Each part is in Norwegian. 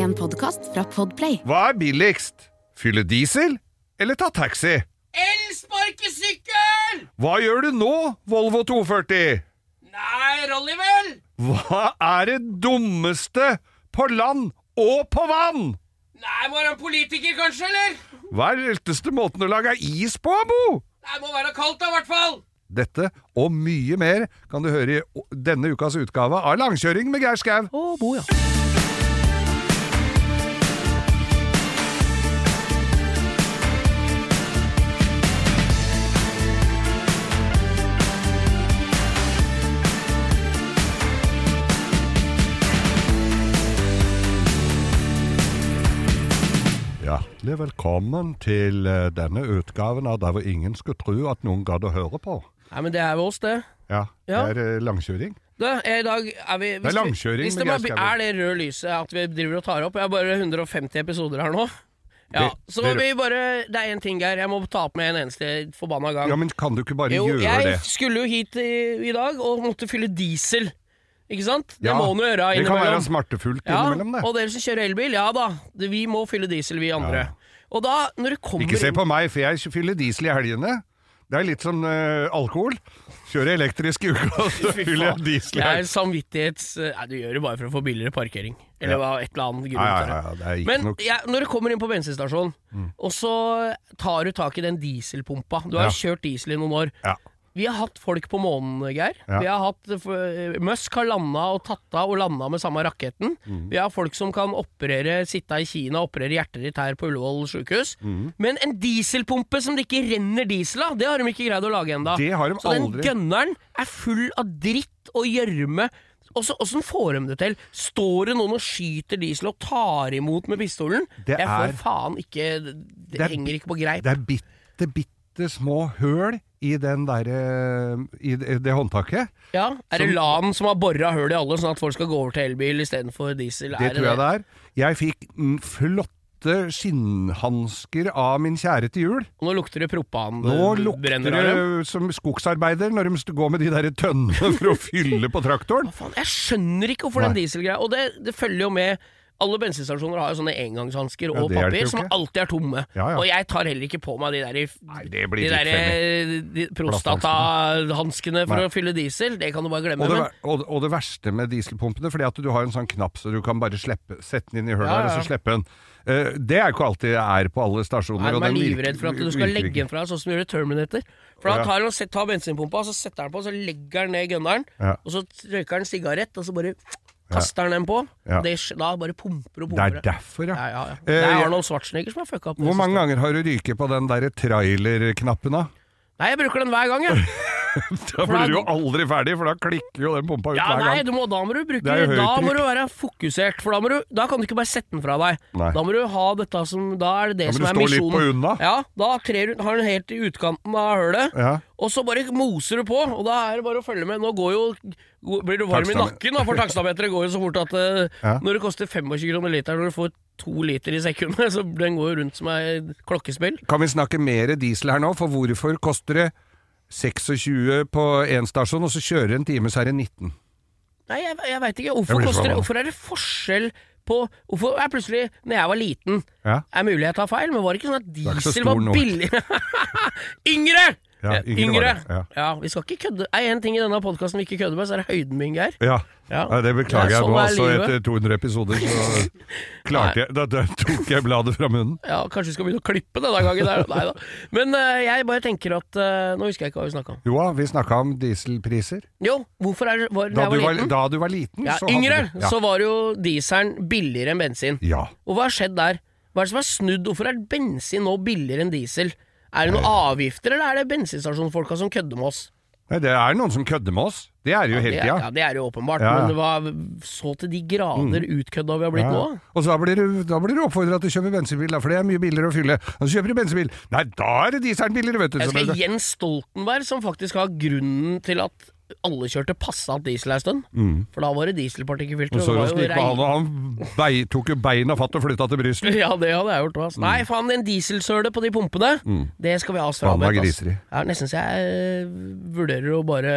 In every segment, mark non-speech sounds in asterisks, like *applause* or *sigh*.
En podkast fra Podplay. Hva er billigst? Fylle diesel eller ta taxi? Elsparkesykkel! Hva gjør du nå, Volvo 240? Nei, Rolly vel? Hva er det dummeste på land og på vann? Nei, må være en politiker kanskje, eller? Hva er den letteste måten å lage is på, Bo? Nei, må være kaldt da, i hvert fall. Dette og mye mer kan du høre i denne ukas utgave av Langkjøring med Geir Skau. Å, Bo, ja. Hjertelig velkommen til eh, denne utgaven av Der hvor ingen skulle tro at noen gadd å høre på. Nei, men det er jo oss, det. Ja, Ja. det er langkjøring. langkjøring. er i dag er vi hvis Det er langkjøring Hvis det bare er det røde lyset at vi driver og tar opp Jeg har bare 150 episoder her nå. Ja, Det- så det- vi bare Det er én ting, Geir. Jeg må ta opp med en eneste forbanna gang. Ja, men kan du ikke bare Jo, gjøre jeg det? skulle jo hit i, i dag og måtte fylle diesel. Ikke sant? Det Ja, må en jo gjøre Det kan være smertefullt Ja, innimellom, det. og dere som kjører elbil, ja da. Det- Vi må fylle diesel, vi andre. Og da, når det kommer Ikke se på meg, for jeg fyller diesel i helgene. Det er litt som eh, alkohol. Kjører elektrisk i uka, og så *laughs* Fy fyller jeg faen. diesel Det er helgene. samvittighets... Nei, du gjør det bare for å få billigere parkering. Eller hva, et eller annet grunn Ja, ja, til det. ja, det er ikke Men nok. Mm. jeg, når du kommer inn på bensinstasjonen, og så tar du tak i den dieselpumpa Du har Ja. kjørt diesel i noen år. Ja. Vi har hatt folk på månen, Geir. Ja. Vi har hatt uh, Musk har landa og tatt av og landa med samme raketten. Mm. Vi har folk som kan operere, sitte i Kina og operere hjertet ditt her på Ullevål sjukehus. Mm. Men en dieselpumpe som det ikke renner diesel av, det har de ikke greid å lage ennå. De Så den gønneren er full av dritt og gjørme. Åssen får de det til? Står det noen og skyter diesel og tar imot med pistolen? Det jeg får er- faen ikke Det, Det er- henger ikke på greip. Det er bitte, bitte små høl i, den der, eh, i det, det håndtaket. Ja, Er det LAN som har bora hull i alle, sånn at folk skal gå over til elbil istedenfor diesel? Det tror jeg det er. Jeg fikk mm, flotte skinnhansker av min kjære til jul. Og nå lukter det propan. Nå lukter det som skogsarbeider når de går med de der tønnene for å *laughs* fylle på traktoren. Faen, jeg skjønner ikke hvorfor den Nei. dieselgreia Og det, det følger jo med alle bensinstasjoner har jo sånne engangshansker og ja, papir som alltid er tomme. Ja, ja. Og jeg tar heller ikke på meg de der, Nei, det de der eh, de prostatahanskene for Nei. å fylle diesel. Det kan du bare glemme. Og det, men, og, og det verste med dieselpumpene, fordi at du har en sånn knapp så du kan bare slippe, sette den inn i hølet her, og så slippe den. Uh, det er ikke alltid er på alle stasjoner. Jeg er livredd for at du skal legge den fra deg, sånn som du gjør i Terminator. For da tar han, bensinpumpa, så setter han på, så legger han ned gunneren, og så røyker han sigarett, og så bare kaster han den på. Ja. Det, da bare pumper og pumper. Det er derfor, ja. Ja, ja. Eh, Det er Arnold Schwarzenegger som har fucka opp. Hvor mange ganger har du ryket på den der trailerknappen da? Nei, jeg bruker den hver gang, jeg. *laughs* *laughs* Da blir du jo aldri ferdig, for da klikker jo den pumpa ut Ja, hver nei, gang. du må, da må du bruke er Da må du være fokusert, for da, du, da kan du ikke bare sette den fra deg. Nei. Da må du ha dette som Da er det det Da må som du er stå litt misjonen. på unna. Ja, da trer har du den helt i utkanten av hølet, Ja. og så bare moser du på, og da er det bare å følge med. Nå går jo blir du varm i nakken, da, for takstameteret går jo så fort at uh, *laughs* Ja. når det koster 25 kroner literen når du får to liter i sekundet, *laughs* så den går jo rundt som ei klokkespill. Kan vi snakke mer diesel her nå? For hvorfor koster det 26 på én stasjon, og så kjører en time, så er det 19? Nei, jeg, jeg veit ikke. Hvorfor, koster, hvorfor er det forskjell på Hvorfor er plutselig, når jeg var liten Ja. Er mulig jeg tar feil, men var det ikke sånn at diesel var billig? *laughs* yngre! Ja, Ja, yngre yngre. var det, ja. vi skal ikke kødde. Er en ting i denne podkasten vi ikke kødder med, så er det høyden min, Geir. Ja. Ja. Ja, det beklager Ja, jeg sånn nå, altså. Etter 200 episoder så *laughs* klarte jeg da, tok jeg bladet fra munnen. Ja, Kanskje vi skal begynne å klippe denne gangen. Der. Nei da. Men uh, jeg bare tenker at uh, Nå husker jeg ikke hva vi snakka om. Jo da, vi snakka om dieselpriser. Jo, hvorfor er det var, Da jeg var liten? da du var liten, ja, så yngre, du ja. så var jo dieselen billigere enn bensin. ja. Og hva har skjedd der? Hva er det som er snudd? Hvorfor er bensin nå billigere enn diesel? Er det noen avgifter, eller er det bensinstasjonsfolka som kødder med oss? Nei, det er noen som kødder med oss. Det er det jo hele tida. ja, det er jo åpenbart, Ja, men det var så til de grader utkødda vi har blitt nå. Og så da blir du, da blir du oppfordra til å kjøpe bensinbil, da, for det er mye billigere å fylle. Og så kjøper du bensinbil. Nei, da er det dieselen billigere, vet du. Jeg skal det- Jens Stoltenberg, som faktisk har grunnen til at alle kjørte Passat diesel ei stund. For da var det dieselpartikkelfilter. Og og det han, han bei, tok jo beina fatt og flytta til Brussel. Ja, det hadde jeg gjort. Mm. Nei, faen, den dieselsøle på de pumpene, det skal vi ha oss frabedt. de. Ja, nesten så jeg eh, vurderer å bare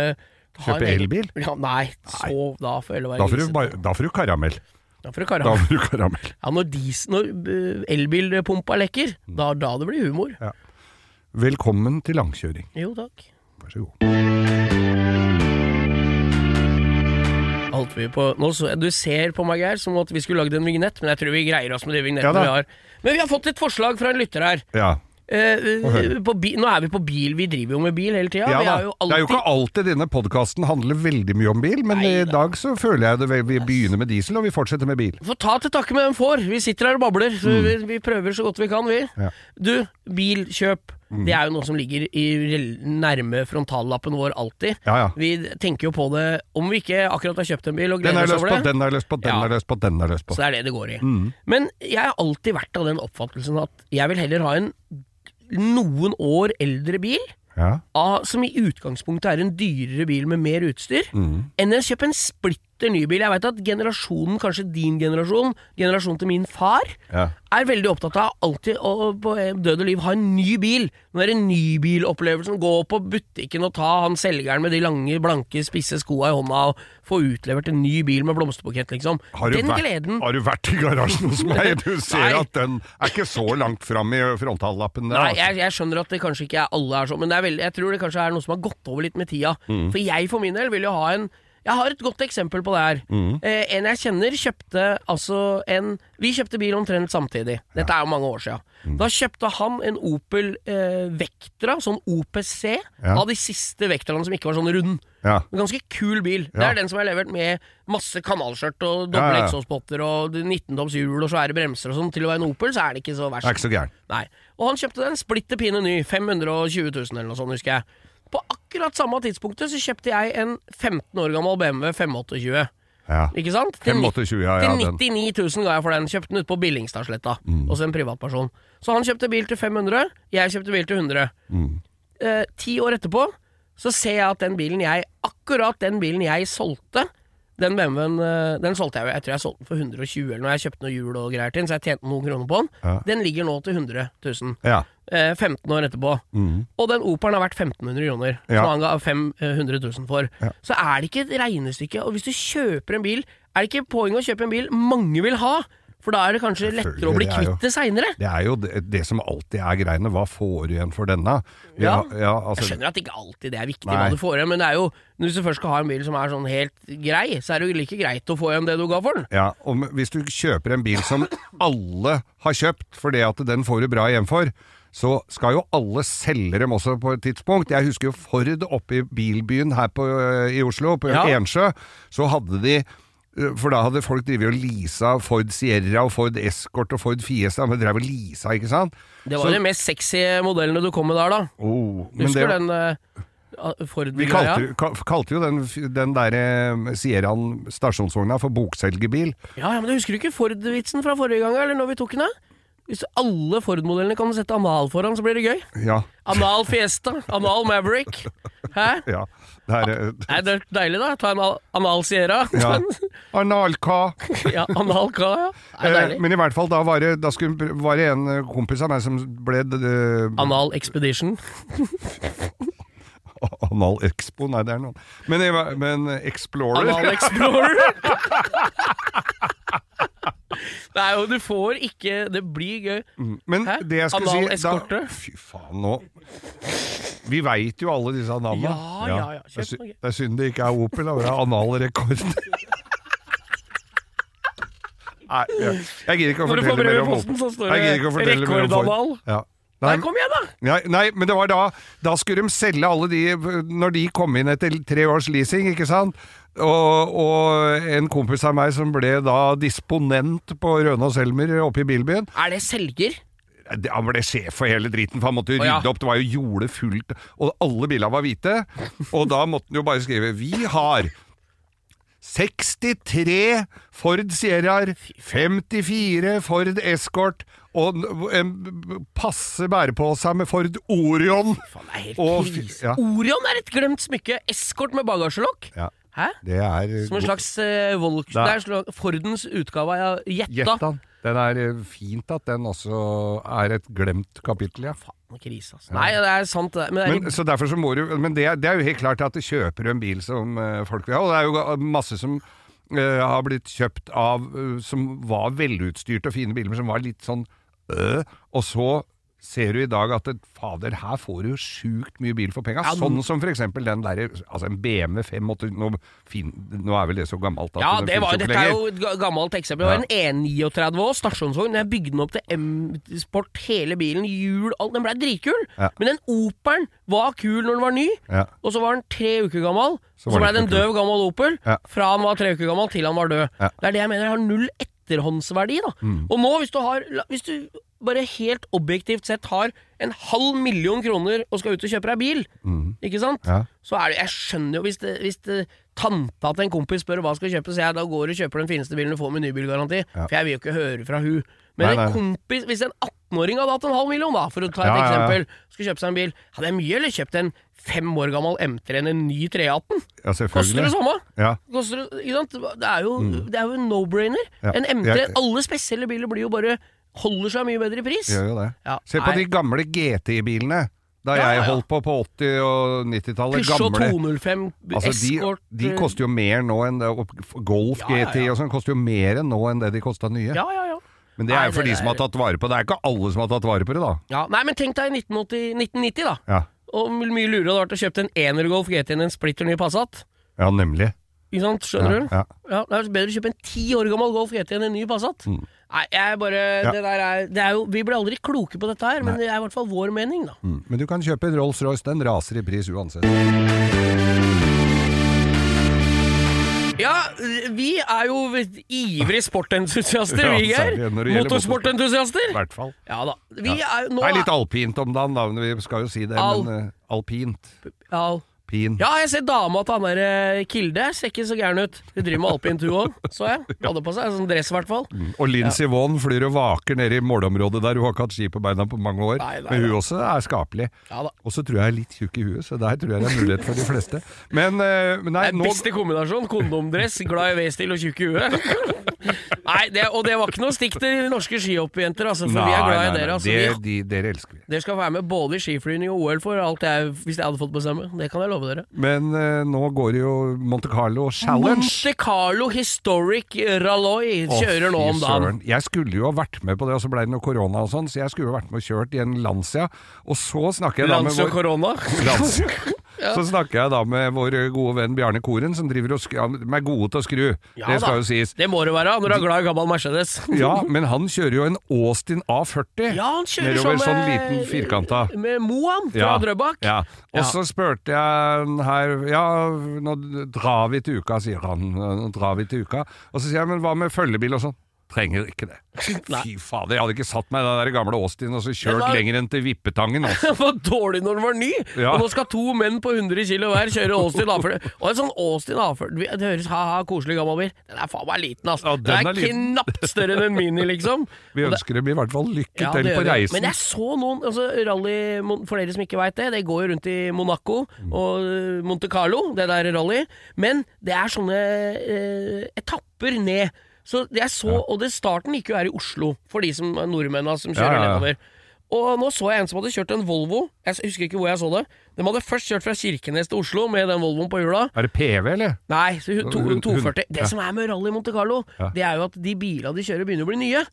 Kjøpe elbil? Ja, nei, så da får heller være Da får, du, karamell. da får du karamell. Ja, Da får du karamell. Ja, når, dis- når øh, elbilpumpa lekker, da, da det blir humor. Velkommen til langkjøring. Jo, takk. Vær så god. Holdt vi på Nå så, Du ser på meg, Geir, som at vi skulle lagd en vignett, men jeg tror vi greier oss med de vignettene Ja vi har. Men vi har fått et forslag fra en lytter her. Ja. Eh, Få på bi nå er vi på bil, vi driver jo med bil hele tida. Ja, jo Det er jo ikke alltid denne podkasten handler veldig mye om bil, men Nei i dag så føler jeg det vi begynner med diesel, og vi fortsetter med bil. Få ta til takke med den får. Vi sitter her og babler. Mm. vi, vi prøver så godt vi kan, vi. Ja. Du, bilkjøp. Det er jo noe som ligger i nærme frontallappen vår alltid. Ja, ja. Vi tenker jo på det om vi ikke akkurat har kjøpt en bil og gleder oss over på, det. den er løst på, den Ja. er lyst på, den er løst på. Så det er det det går i. Mm. Men jeg har alltid vært av den oppfattelsen at jeg vil heller ha en noen år eldre bil, Ja. av, som i utgangspunktet er en dyrere bil med mer utstyr, Mm. enn å kjøpe en splitter ny bil. Jeg veit at generasjonen, kanskje din generasjon, generasjonen til min far, Ja. er veldig opptatt av alltid å på død og liv ha en ny bil. Den derre nybilopplevelsen. Gå på butikken og ta han selgeren med de lange, blanke, spisse skoa i hånda og få utlevert en ny bil med blomsterbukett, liksom. Har du, Den vært, gleden har du vært i garasjen hos meg? *laughs* Du ser at den er ikke så langt fram i frontallappen. der, Nei, altså. jeg, jeg skjønner at det kanskje ikke er alle er sånn, men det er veldig, jeg tror det kanskje er noe som har gått over litt med tida. Mm. For jeg for min del vil jo ha en Jeg har et godt eksempel på det her. Mm. Eh, en jeg kjenner kjøpte altså en Vi kjøpte bil omtrent samtidig. Dette er jo mange år siden. Mm. Da kjøpte han en Opel eh, Vectra, sånn OPC, Ja. av de siste Vectraene som ikke var sånn rund. Ja. En ganske kul bil. Det er den som er levert med masse kanalskjørt og doble Ja, ja, ja. eksospotter og 19-toms hjul og svære bremser og sånn. Til å være en Opel, så er det ikke så verst. Det er ikke så gæren. Nei. Og han kjøpte den splitter pine ny, 520 000 eller noe sånt, husker jeg. På akkurat samme tidspunktet så kjøpte jeg en 15 år gammel BMW 528. Ja. Ikke sant? Til, 528, ja, ja, til den. 99 000 ga jeg for den. Kjøpte den ute på Billingstadsletta Mm. hos en privatperson. Så han kjøpte bil til 500, jeg kjøpte bil til 100. Mm. Eh, ti år etterpå så ser jeg at den bilen jeg Akkurat den bilen jeg solgte den BMW-en eh, Den solgte jeg jo, jeg tror jeg solgte den for 120 eller noe. Jeg kjøpte noe hjul og greier til den, så jeg tjente noen kroner på den. Ja. Den ligger nå til 100 000. Ja. Eh, 15 år etterpå. Mm. Og den Operen har vært 1500 kroner, Ja. som han ga 500 000 for. Ja. Så er det ikke et regnestykke. Og hvis du kjøper en bil, er det ikke poeng å kjøpe en bil mange vil ha. For da er det kanskje lettere å bli det kvitt det seinere. Det er jo det, det som alltid er greiene. Hva får du igjen for denne? Vi Ja. har- ja altså, Jeg skjønner at ikke alltid det er viktig Nei. hva du får igjen, men det er jo, hvis du først skal ha en bil som er sånn helt grei, så er det jo like greit å få igjen det du ga for den. Ja, og hvis du kjøper en bil som alle har kjøpt fordi at den får du bra igjen for, så skal jo alle selge dem også på et tidspunkt. Jeg husker jo Ford oppe i bilbyen her på, øh, i Oslo, på Ja. Ensjø, så hadde de for da hadde folk drevet og leasa Ford Sierra og Ford Escort og Ford Fiesta, men drev og leasa, ikke sant? Det var Så- de mest sexy modellene du kom med der, da. Oh, Husker det- den uh, Ford-greia? kalte, ka- kalte jo den, den der uh, Sierraen stasjonsvogna for bokselgerbil. Ja, ja, men du husker du ikke Ford-vitsen fra forrige gang, eller når vi tok den? Hvis alle Ford-modellene kan sette Amal foran, så blir det gøy. Ja. Amal Fiesta, Amal Maverick. Hæ? ja. Det er, det... Nei, det er deilig, da. Ta en al- Anal Sierra. ja. *laughs* Analka. ja, Anal K, ja. Det er Eh. Men i hvert fall, da var det, da skulle, var det en eh, kompis av meg som ble eh, Anal Expedition. *laughs* Anal Expo, nei det er noen Men, men Explorer Anal Explorer. *laughs* *laughs* Det og du får ikke Det blir gøy. Men Hæ? det jeg skulle si da, Fy faen, nå Vi veit jo alle disse navnene. Ja, ja, ja, Det, er sy- det er synd det ikke er Opel, da. Det er analrekord. *laughs* Nei, jeg, jeg gidder ikke å fortelle mer om Opel. Når du får brev i posten, så står det rekordanal. Ja. Nei, Nei, kom igjen, da! Nei, nei, men det var da Da skulle de selge alle de Når de kom inn etter tre års leasing, ikke sant? Og, og en kompis av meg som ble da disponent på Rønås Elmer oppe i bilbyen Er det selger? Han ble sjef for hele driten, for han måtte jo oh, ja. rydde opp. Det var jo jordet fullt, og alle bilene var hvite. Og da måtte han jo bare skrive 'Vi har 63 Ford Sierraer, 54 Ford Escort og en passe bærepose med Ford Orion. Faen, det er helt Og- ja. Orion er et glemt smykke. Escort med bagasjelokk. Ja, Hæ? det er Som en slags uh, Volk... Det er- Fordens utgave av Jetta. Jettan. Den er eh, fint at den også er et glemt kapittel, ja. Faen, krise, ass. Nei, det er sant, det. Men, det er Men, så derfor så må du Men det, er- det er jo helt klart at du kjøper en bil som eh, folk vil ha, og det er jo masse som eh, har blitt kjøpt av eh, Som var velutstyrte og fine biler, men som var litt sånn øh, Og så ser du i dag at fader, her får du sjukt mye bil for penga. Ja, sånn som for eksempel den derre Altså en BMW 580 nå, fin, nå er vel det så gammelt at Ja, det var, dette er jo et gammelt eksempel. Det var en E39 òg, stasjonsvogn. Jeg bygde den opp til M-sport, hele bilen, hjul, alt. Den blei dritkul. Ja. Men den Opelen var kul når den var ny, og så var den tre uker gammel. Så så blei det en døv gammel Opel fra han var tre uker gammel til han var død. Det er det jeg mener har null etterhåndsverdi. da Mm. Og nå, hvis du har Hvis du bare helt objektivt sett har en halv million kroner og skal ut og kjøpe deg bil, ikke sant? Mm. Ja. Så er det Jeg skjønner jo hvis, det, hvis det, tanta til en kompis spør hva skal kjøpe, så jeg da går og kjøper den fineste bilen du får med nybilgaranti. Ja. For jeg vil jo ikke høre fra hun. Men Nei, nei. en kompis, hvis en 18-åring hadde hatt en halv million, da, for å ta et Ja, eksempel, skulle kjøpe seg en bil, hadde jeg mye eller kjøpt en fem år gammel M3 enn en ny 318. Ja, Koster det samme? Ja. Koster det, ikke sant? Det er jo, det er jo en no-brainer. Ja. En M3 Alle spesielle biler blir jo bare holder seg mye bedre i pris. Gjør jo det. Ja, Se på nei. de gamle GTI-bilene. Da Ja, jeg ja. holdt på på 80- og 90-tallet. Peugeot Gamle 205 Altså, de, Escort de eh, koster jo mer nå enn det og Golf Ja, ja, GTI ja. og sånn koster jo mer enn nå enn det de kosta nye. Ja, ja, ja. Men det er jo for de som har tatt vare på det. Det er ikke alle som har tatt vare på det, da. ja. Nei, men tenk deg i 1980, 1990, da. Ja, Og mye lurere hadde vært å kjøpe en energolf GT enn en splitter ny Passat. ja nemlig. Ikke sant? Skjønner Ja, du? ja. Ja, Det er bedre å kjøpe en ti år gammel Golf GT enn en ny Passat. Nei, jeg bare Ja. det der er, det er jo, Vi blir aldri kloke på dette her, men det er i hvert fall vår mening, da. Mm. Men du kan kjøpe en Rolls-Royce. Den raser i pris uansett. Ja, vi er jo ivrige sportentusiaster, *laughs* vi, Geir. Motorsportentusiaster. I hvert fall. Ja da. Vi er Det er litt alpint om dagen, da. Vi skal jo si det, Al- men uh, alpint. ja, Pin. Ja, jeg ser dama til han der eh, Kilde. Ser ikke så gæren ut. Hun driver med alpin hun òg, så jeg. *laughs* Hadde på seg en sånn dress, i hvert fall. Og Lincy Vonn flyr og vaker nede i målområdet der. Hun har ikke hatt ski på beina på mange år. Nei, nei, Men hun nei. også er skapelig. Ja. Og så tror jeg jeg er litt tjukk i huet, så der tror jeg det er mulighet for de fleste. Men uh, nei, nå beste kombinasjon. Kondomdress, glad i V-stil og tjukk i huet. *laughs* Nei, det, og det var ikke noe stikk til norske skihoppjenter, altså, for vi er glad i dere. Altså, det, vi, de, dere elsker vi. dere skal være med både i skiflyvning og OL for alt jeg, hvis jeg hadde fått bestemme. Det kan jeg love dere. Men eh, nå går det jo Monte Carlo Challenge. Monte Carlo Historic Ralloy kjører nå om dagen. søren. Jeg skulle jo ha vært med på det, og så ble det noe korona og sånn, så jeg skulle jo vært med og kjørt i en Lancia. Og så snakker jeg da med og vår korona. Lancia. *laughs* Så snakker jeg da med vår gode venn Bjarne Koren, som driver og skru, han er gode til å skru. Ja det skal da. jo sies. Det må det være når du er glad i gammel Mercedes. *laughs* Ja, men han kjører jo en Austin A40 Ja, han kjører nedover som sånn med- liten firkanta. Med Moan fra Drøbak. Ja. Og Ja. så spurte jeg her Ja, nå drar vi til uka, sier han. Nå drar vi til uka. Og så sier jeg, men hva med følgebil og sånn? Trenger ikke det. *laughs* Fy fader, jeg hadde ikke satt meg i den der gamle Austin og så kjørt Det var- lenger enn til Vippetangen. Altså. *laughs* Den var dårlig når den var ny, Ja. og nå skal to menn på 100 kilo hver kjøre Austin A40. Og en sånn Austin A40 Det høres ha-ha, koselig gammel bil. Den er faen meg liten, altså. Ja, den, den er, er knapt større enn en Mini, liksom. *laughs* Vi ønsker dem i hvert fall lykke Ja, til på reisen. Men jeg så noen altså, rally, For dere som ikke veit det, det går jo rundt i Monaco og eh, Monte Carlo, det der rally. Men det er sånne eh, etapper ned. Så jeg så, Og det starten gikk jo her i Oslo, for de som nordmennene som kjører Ja, ja, nedover. Og nå så jeg en som hadde kjørt en Volvo. Jeg husker ikke hvor jeg så det. De hadde først kjørt fra Kirkenes til Oslo med den Volvoen på hjula. Er det PV, eller? Nei, to, Hun- hun- 240. Det som er med Rally Monte Carlo, Ja. Mm. det er jo at de bilene de kjører, begynner å bli nye.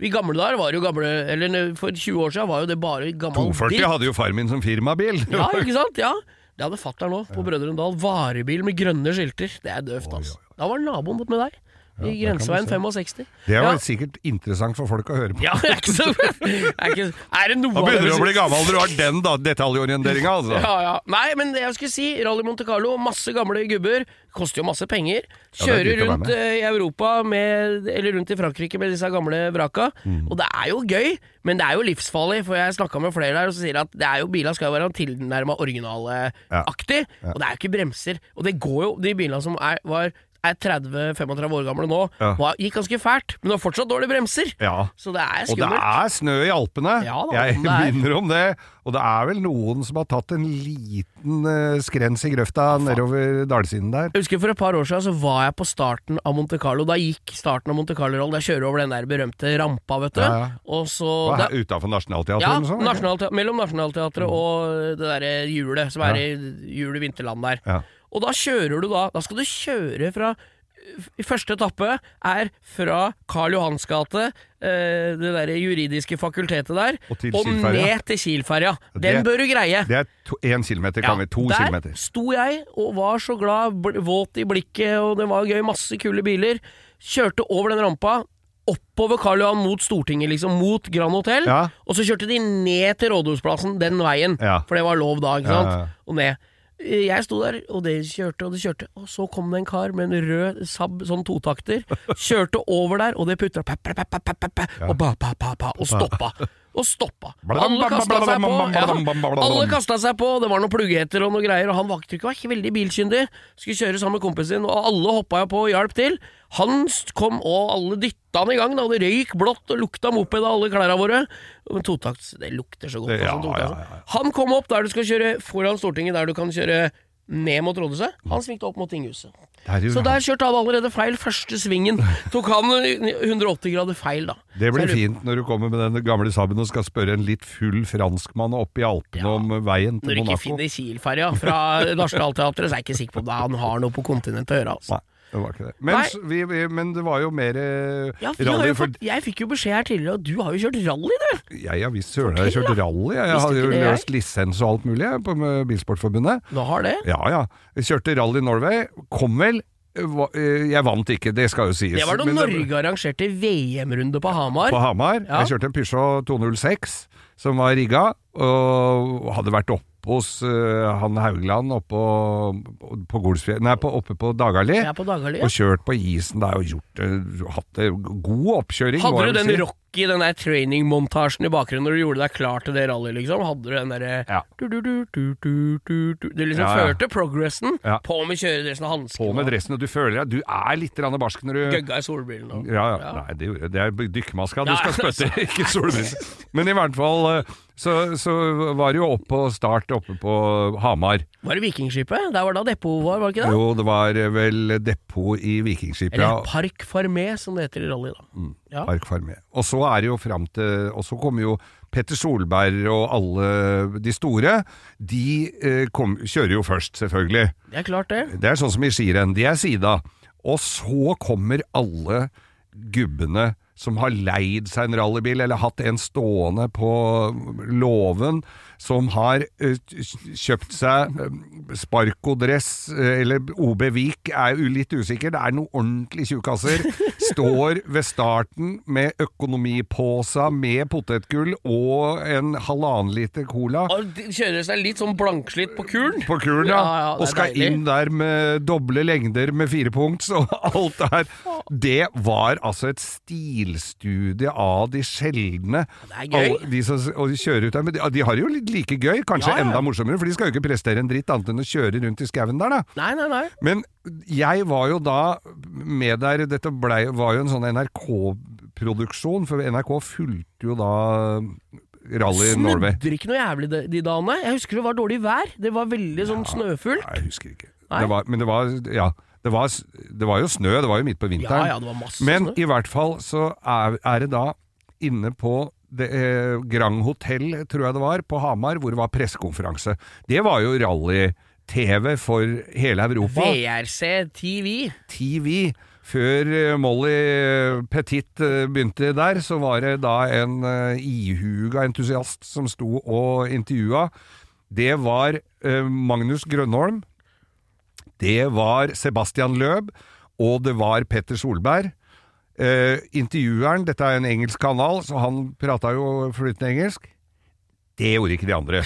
I gamle dager var jo gamle Eller for 20 år siden var jo det bare gammel 240 dritt. hadde jo far min som firmabil. *laughs* Ja, ikke sant? Ja. *laughs* Det hadde fatter'n nå, på Brødrene Dal. Varebil med grønne skilter. Det er døvt, altså. Da var naboen med deg. I Grenseveien 65. Det var sikkert interessant for folk å høre på. ja, *laughs* det er ikke så er, ikke, er det noe Da begynner du å bli gammel når du har den da, detaljorienteringa, altså. Ja, ja. Nei, men det jeg skulle si, Rally Monte Carlo, masse gamle gubber. Koster jo masse penger. Er Kjører ja, rundt eh, i Europa med, eller rundt i Frankrike med disse gamle vraka. Mm. Og det er jo gøy, men det er jo livsfarlig. For jeg snakka med flere der og så sier at det er jo biler skal jo være tilnærma originalaktig, ja. ja. Og det er jo ikke bremser. Og det går jo De bilene som er, var er 30-35 år gamle nå, Ja. var, gikk ganske fælt, men har fortsatt dårlige bremser. Ja. Så det er skummelt. Og det er snø i Alpene. Ja da, jeg er. minner om det. Og det er vel noen som har tatt en liten uh, skrens i grøfta nedover dalsiden der. Jeg husker For et par år siden så var jeg på starten av Monte Carlo. Da gikk starten av Monte Carlo-rollen. Jeg kjører over den der berømte rampa, vet du. Ja. Og så Utafor Nationaltheatret ja, sånn? Nationaltea- mellom Nationaltheatret og det derre hjulet, som er i hjulet Vinterland der. Ja. Og da kjører du da Da skal du kjøre fra første etappe er fra Karl Johans gate, eh, det der juridiske fakultetet der, Og og ned til Kielferja. Den Det- bør du greie. Det er én kilometer, kan vi. To der kilometer. sto jeg og var så glad, våt i blikket, og det var gøy, masse kule biler. Kjørte over den rampa, oppover Karl Johan mot Stortinget, liksom, mot Grand Hotell. Ja. Og så kjørte de ned til Rådhusplassen, den veien, Ja. for det var lov da, ikke Ja, sant? ja, ja. Og ned. Jeg sto der, og det kjørte og det kjørte, og så kom det en kar med en rød Saab, sånn totakter, kjørte over der, og det putra og ba, og stoppa. Og stoppa. Alle kasta seg på. Ja. Alle kasta seg på, det var noen pluggheter og noe greier, og han var ikke var ikke veldig bilkyndig. Skulle kjøre sammen med kompisen sin, og alle hoppa jo på og hjalp til. Han kom, og alle dytta han i gang, da, det røyk blått og lukta moped av alle klærne våre. Men totakts, det lukter så godt. Det- som ja, ja, ja. Han kom opp der du skal kjøre foran Stortinget, der du kan kjøre ned mot rådhuset. Han svingte opp mot tinghuset. Så der kjørte han allerede feil første svingen. Tok han 180 grader feil, da. Det blir fint når du kommer med den gamle Saben og skal spørre en litt full franskmann oppe i Alpene Ja. om veien til Monaco. Når du ikke finner Kiel-ferja fra Nationaltheatret, så er jeg ikke sikker på om han har noe på kontinentet å gjøre. Altså. Nei, det var ikke det. Men, vi, vi, men det var jo mer eh, Ja, vi har rally jo for fått, jeg fikk jo beskjed her tidligere, og du har jo kjørt rally, du! Jeg har visst søren jeg har kjørt rally. Jeg, Visste hadde jo ikke det, jeg. løst lisens og alt mulig jeg, på med Bilsportforbundet. Nå har det? Ja ja. Jeg kjørte Rally Norway. Kom vel. eh, va- eh, Jeg vant ikke, det skal jo sies. Det var da Men Norge arrangerte VM-runde på Hamar. På Hamar. Ja. Jeg kjørte en Peugeot 206 som var rigga, og hadde vært oppe hos uh, han Haugland oppe på, på Golsfjell Nei, på, oppe på Dagali. Er på Dagali. Og kjørt på isen der og gjort uh, hatt det god oppkjøring. Hadde du den si. Rocky, den der training-montasjen i bakgrunnen når du gjorde deg klar til det rallyet, liksom? Hadde du den derre Ja. du, liksom Ja, ja. førte progressen Ja. på med kjøredressen og hanskene. På med dressen, og du føler at du er litt barsk når du Gøgga i solbrillene. og- Ja, ja. Nei, det, det er dykkermaska du skal *laughs* spytte, ikke solbriller. Men i hvert fall eh, så, så var det jo opp på start oppe på Hamar. Var det Vikingskipet? Der var da depot var, var det ikke det? Jo, det var eh, vel depot i Vikingskipet. Eller. Park Farmé, som det heter i rally, da. Ja. Park Farmé. Og så er det jo fram til Og så kommer jo Petter Solberg og alle de store. De eh, kom, kjører jo først, selvfølgelig. Det er klart, det. Det er sånn som i skirenn. De er sida. Og så kommer alle gubbene som har leid seg en rallybil, eller hatt en stående på låven, som har eh, kjøpt seg sparkodress, Sparko-dress, eh, eller OB Vik, er jo litt usikker. Det er noen ordentlige tjukkaser. *laughs* Står ved starten med økonomipåsa med potetgull og en halvannen liter cola. Kjører seg litt sånn blankslitt på kulen. På kulen, ja. Ja, ja, og skal deilig. inn der med doble lengder med fire punkts *laughs* og alt det her. Det var altså et stilstudie av de sjeldne. Det er gøy. Alle De som og de kjører ut der, men de, de har det jo litt like gøy, kanskje Ja, ja. enda morsommere, for de skal jo ikke prestere en dritt annet enn å kjøre rundt i skauen der, da. Nei, nei, nei. Men jeg var jo da med der Dette ble, var jo en sånn NRK-produksjon, for NRK fulgte jo da Rally Norway. Snudde ikke noe jævlig de, de dagene. Jeg husker det var dårlig vær. Det var veldig sånn snøfullt. Nei, jeg husker ikke. Det var, men det var Ja. Det var, det var jo snø, det var jo midt på vinteren. Ja, ja, det var masse Men snø. i hvert fall så er, er det da inne på det, eh, Grand Hotell, tror jeg det var, på Hamar, hvor det var pressekonferanse. Det var jo rally-TV for hele Europa. VRC TV. TV. Før eh, Molly Petit eh, begynte der, så var det da en eh, ihuga entusiast som sto og intervjua. Det var eh, Magnus Grønholm, det var Sebastian Løb, og det var Petter Solberg. Eh, intervjueren, dette er en engelsk kanal, så han prata jo flytende engelsk. Det gjorde ikke de andre.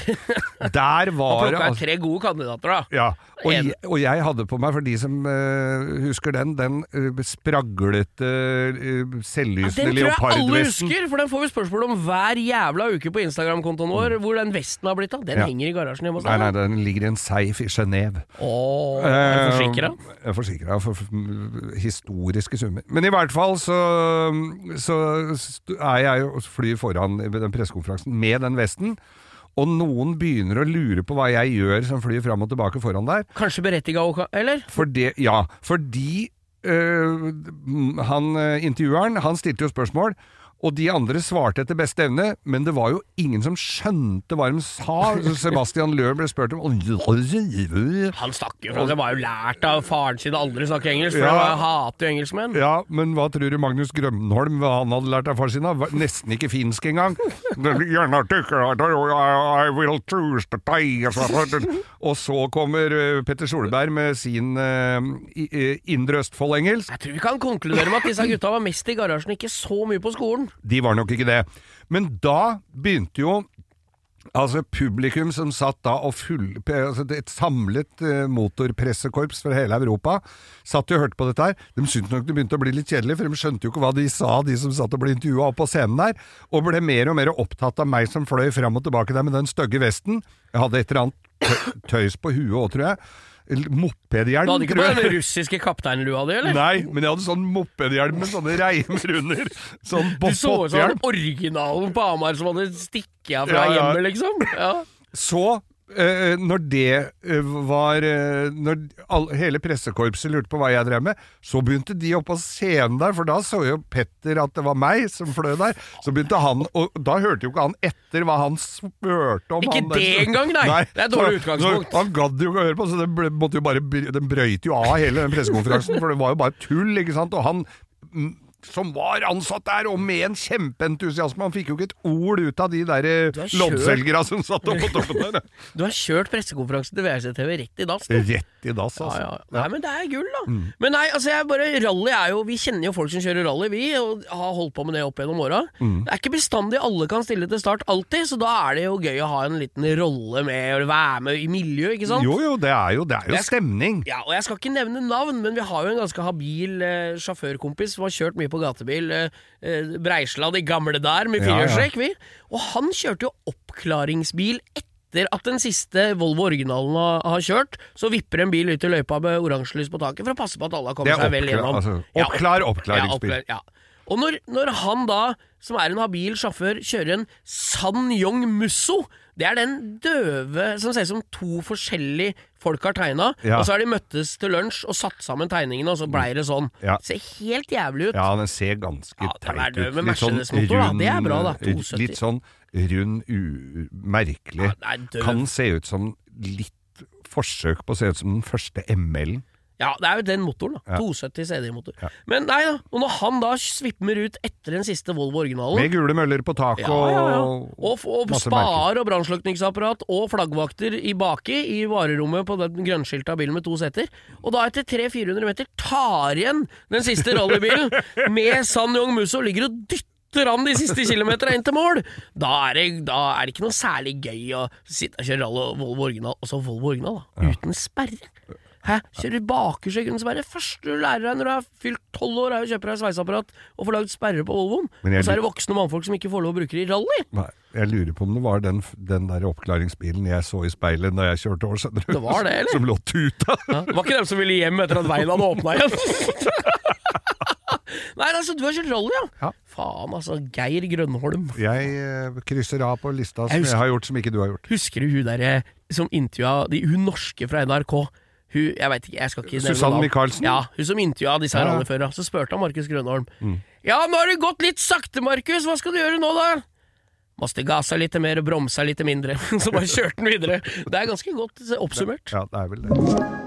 Der *laughs* var det altså- tre gode kandidater, da. ja, og, jeg, og jeg hadde på meg, for de som uh, husker den, den uh, spraglete, uh, selvlysende Den tror jeg alle husker, for den får vi spørsmål om hver jævla uke på Instagram-kontoen vår. Hvor den vesten har blitt av. Den Mm. Ja. henger i garasjen hjemme hos Nei, deg. nei, den ligger i en safe i Genéve. Oh, er du forsikra? Forsikra for, historiske summer. Men i hvert fall så, så er jeg jo flyr foran den pressekonferansen med den vesten. Og noen begynner å lure på hva jeg gjør som flyr fram og tilbake foran der. Kanskje berettiga, eller? For det, ja, fordi øh, han øh, intervjueren, han stilte jo spørsmål. Og de andre svarte etter beste evne, men det var jo ingen som skjønte hva de sa. Sebastian Løhr ble spurt om Han snakker jo Det var jo lært av faren sin å aldri snakke engelsk, for Ja. han hater jo engelskmenn. Ja, men hva tror du Magnus Grønholm hva han hadde lært av faren sin? Var Nesten ikke finsk engang. I will choose the day. Og så kommer eh, Petter Solberg med sin eh, eh, Indre Østfold-engelsk. Jeg tror vi kan konkludere med at disse gutta var mest i garasjen, ikke så mye på skolen. De var nok ikke det. Men da begynte jo Altså publikum som satt da og full, altså Et samlet eh, motorpressekorps fra hele Europa satt og hørte på dette her. De syntes nok det begynte å bli litt kjedelig, for de skjønte jo ikke hva de sa, de som satt og ble intervjua opp på scenen der. Og ble mer og mer opptatt av meg som fløy fram og tilbake der med den stygge vesten. Jeg hadde et eller annet tøys på huet òg, tror jeg. Mopedhjelm, Du hadde ikke bare på den russiske kapteinlua di, eller? Nei, men jeg hadde sånn mopedhjelm med sånne reimer under. Sånn Du så ut som botthjelm. originalen på Hamar som hadde stikket av fra Ja, ja. hjemmet, liksom. Ja. Så, eh, når det eh, var eh, Når all, hele pressekorpset lurte på hva jeg drev med, så begynte de opp på scenen der, for da så jo Petter at det var meg som fløy der. Så begynte han, og da hørte jo ikke han etter hva han spurte om. Ikke han der, det engang, nei. Det er dårlig utgangspunkt. så Han gadd jo ikke å høre på, så den, ble, måtte jo bare, den brøyt jo av hele den pressekonferansen, for det var jo bare tull, ikke sant. Og han som var ansatt der, og med en kjempeentusiasme. Han fikk jo ikke et ord ut av de der eh, er loddselgere som satt oppå på toppen der. Du har kjørt *laughs* pressekonferansen til VRC-TV rett i dass. du. Rett i dass, altså. ja. Nei, men det er gull, da. Men nei, altså bare Rally er jo Vi kjenner jo folk som kjører rally, vi, og har holdt på med det opp gjennom åra. Det er ikke bestandig alle kan stille til start alltid, så da er det jo gøy å ha en liten rolle med å være med i miljøet, ikke sant? Jo, jo, det er jo, det er jo Jeg stemning. Ja, og jeg skal ikke nevne navn, men vi har jo en ganske habil eh, sjåførkompis som har kjørt mye på gatebil. Eh, eh, i gamle der med Ja, ja. vi. Og han kjørte jo oppklaringsbil etter at den siste Volvo originalen har, kjørt. Så vipper en bil ut i løypa med oransje lys på taket for å passe på at alle har kommet seg vel gjennom. altså, oppklar oppklaringsbil. ja, oppklar- ja. Og når, når han da, som er en habil sjåfør, kjører en San Yong Musso det er den døve som ser ut som to forskjellige folk har tegna. Ja. Og så har de møttes til lunsj og satt sammen tegningene, og så blei det sånn. Ja. Ser helt jævlig ut. Ja, den ser ganske Ja, teit ut. Litt sånn da. Det er bra, da. 270. Litt sånn rund, u merkelig. Ja. Kan se ut som litt forsøk på å se ut som den første ML-en. Ja, det er jo den motoren, da. Ja. 270 CD-motor. Ja. Men nei da. Og når han da svipmer ut etter den siste Volvo originalen Med gule møller på taket Ja, og, Og, og spar og brannslukningsapparat og flaggvakter i baki i varerommet på den grønnskilta bilen med to seter. Og da etter 300-400 meter tar igjen den siste rallybilen med San Yong Musso ligger og dytter han de siste kilometerne inn til mål. Da er, det, da er det ikke noe særlig gøy å sitte og kjøre rally og Volvo original, og så Volvo original, da. Uten sperre. Hæ? Kjører bakersekken som er det Første du lærer deg når du er fylt tolv år, er å kjøpe deg sveiseapparat og få lagd sperre på Volvoen. Og så er det voksne mannfolk som ikke får lov å bruke det i rally. Nei, jeg lurer på om det var den, den der oppklaringsbilen jeg så i speilet da jeg kjørte over, skjønner. Det var det, eller? Som lå tuta. Ja, det var ikke dem som ville hjem etter at veien hadde åpna igjen. *laughs* Nei, altså, du har kjørt rally, ja? Ja. Faen, altså. Geir Grønholm. Jeg uh, krysser av på lista som Jeg jeg, har gjort som ikke du har gjort. Husker du hun derre som intervjua de, hun norske fra NRK? Hun, jeg vet ikke, jeg skal ikke nevne Susanne. Michaelsen? Ja, hun som intervjua disse her Ja, alle før. Så spurte han Markus Grønholm. Mm. Ja, nå har det gått litt sakte, Markus. Hva skal du gjøre nå, da? Måste gasa litt mer og bromsa litt mindre. *laughs* Så bare kjørte han videre. Det er ganske godt oppsummert. Ja, det er vel det.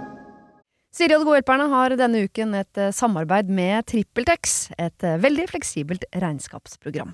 Siri og de gode hjelperne har denne uken et eh, samarbeid med TrippelTex, et eh, veldig fleksibelt regnskapsprogram.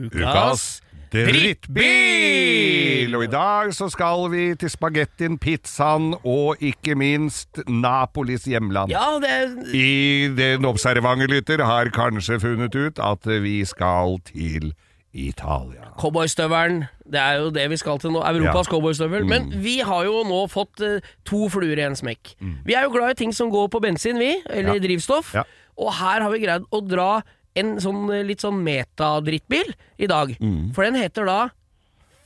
Ukas drittbil! Og i dag så skal vi til spagettien, pizzaen og ikke minst Napolis hjemland. Ja, det I Den observante lytter har kanskje funnet ut at vi skal til Italia. cowboystøvelen. Det er jo det vi skal til nå. Europas Ja. cowboystøvel. Men vi har jo nå fått uh, to fluer i en smekk. Vi er jo glad i ting som går på bensin, vi. Eller Ja. drivstoff. Ja. Og her har vi greid å dra en sånn eh, litt sånn metadrittbil i dag. For den heter da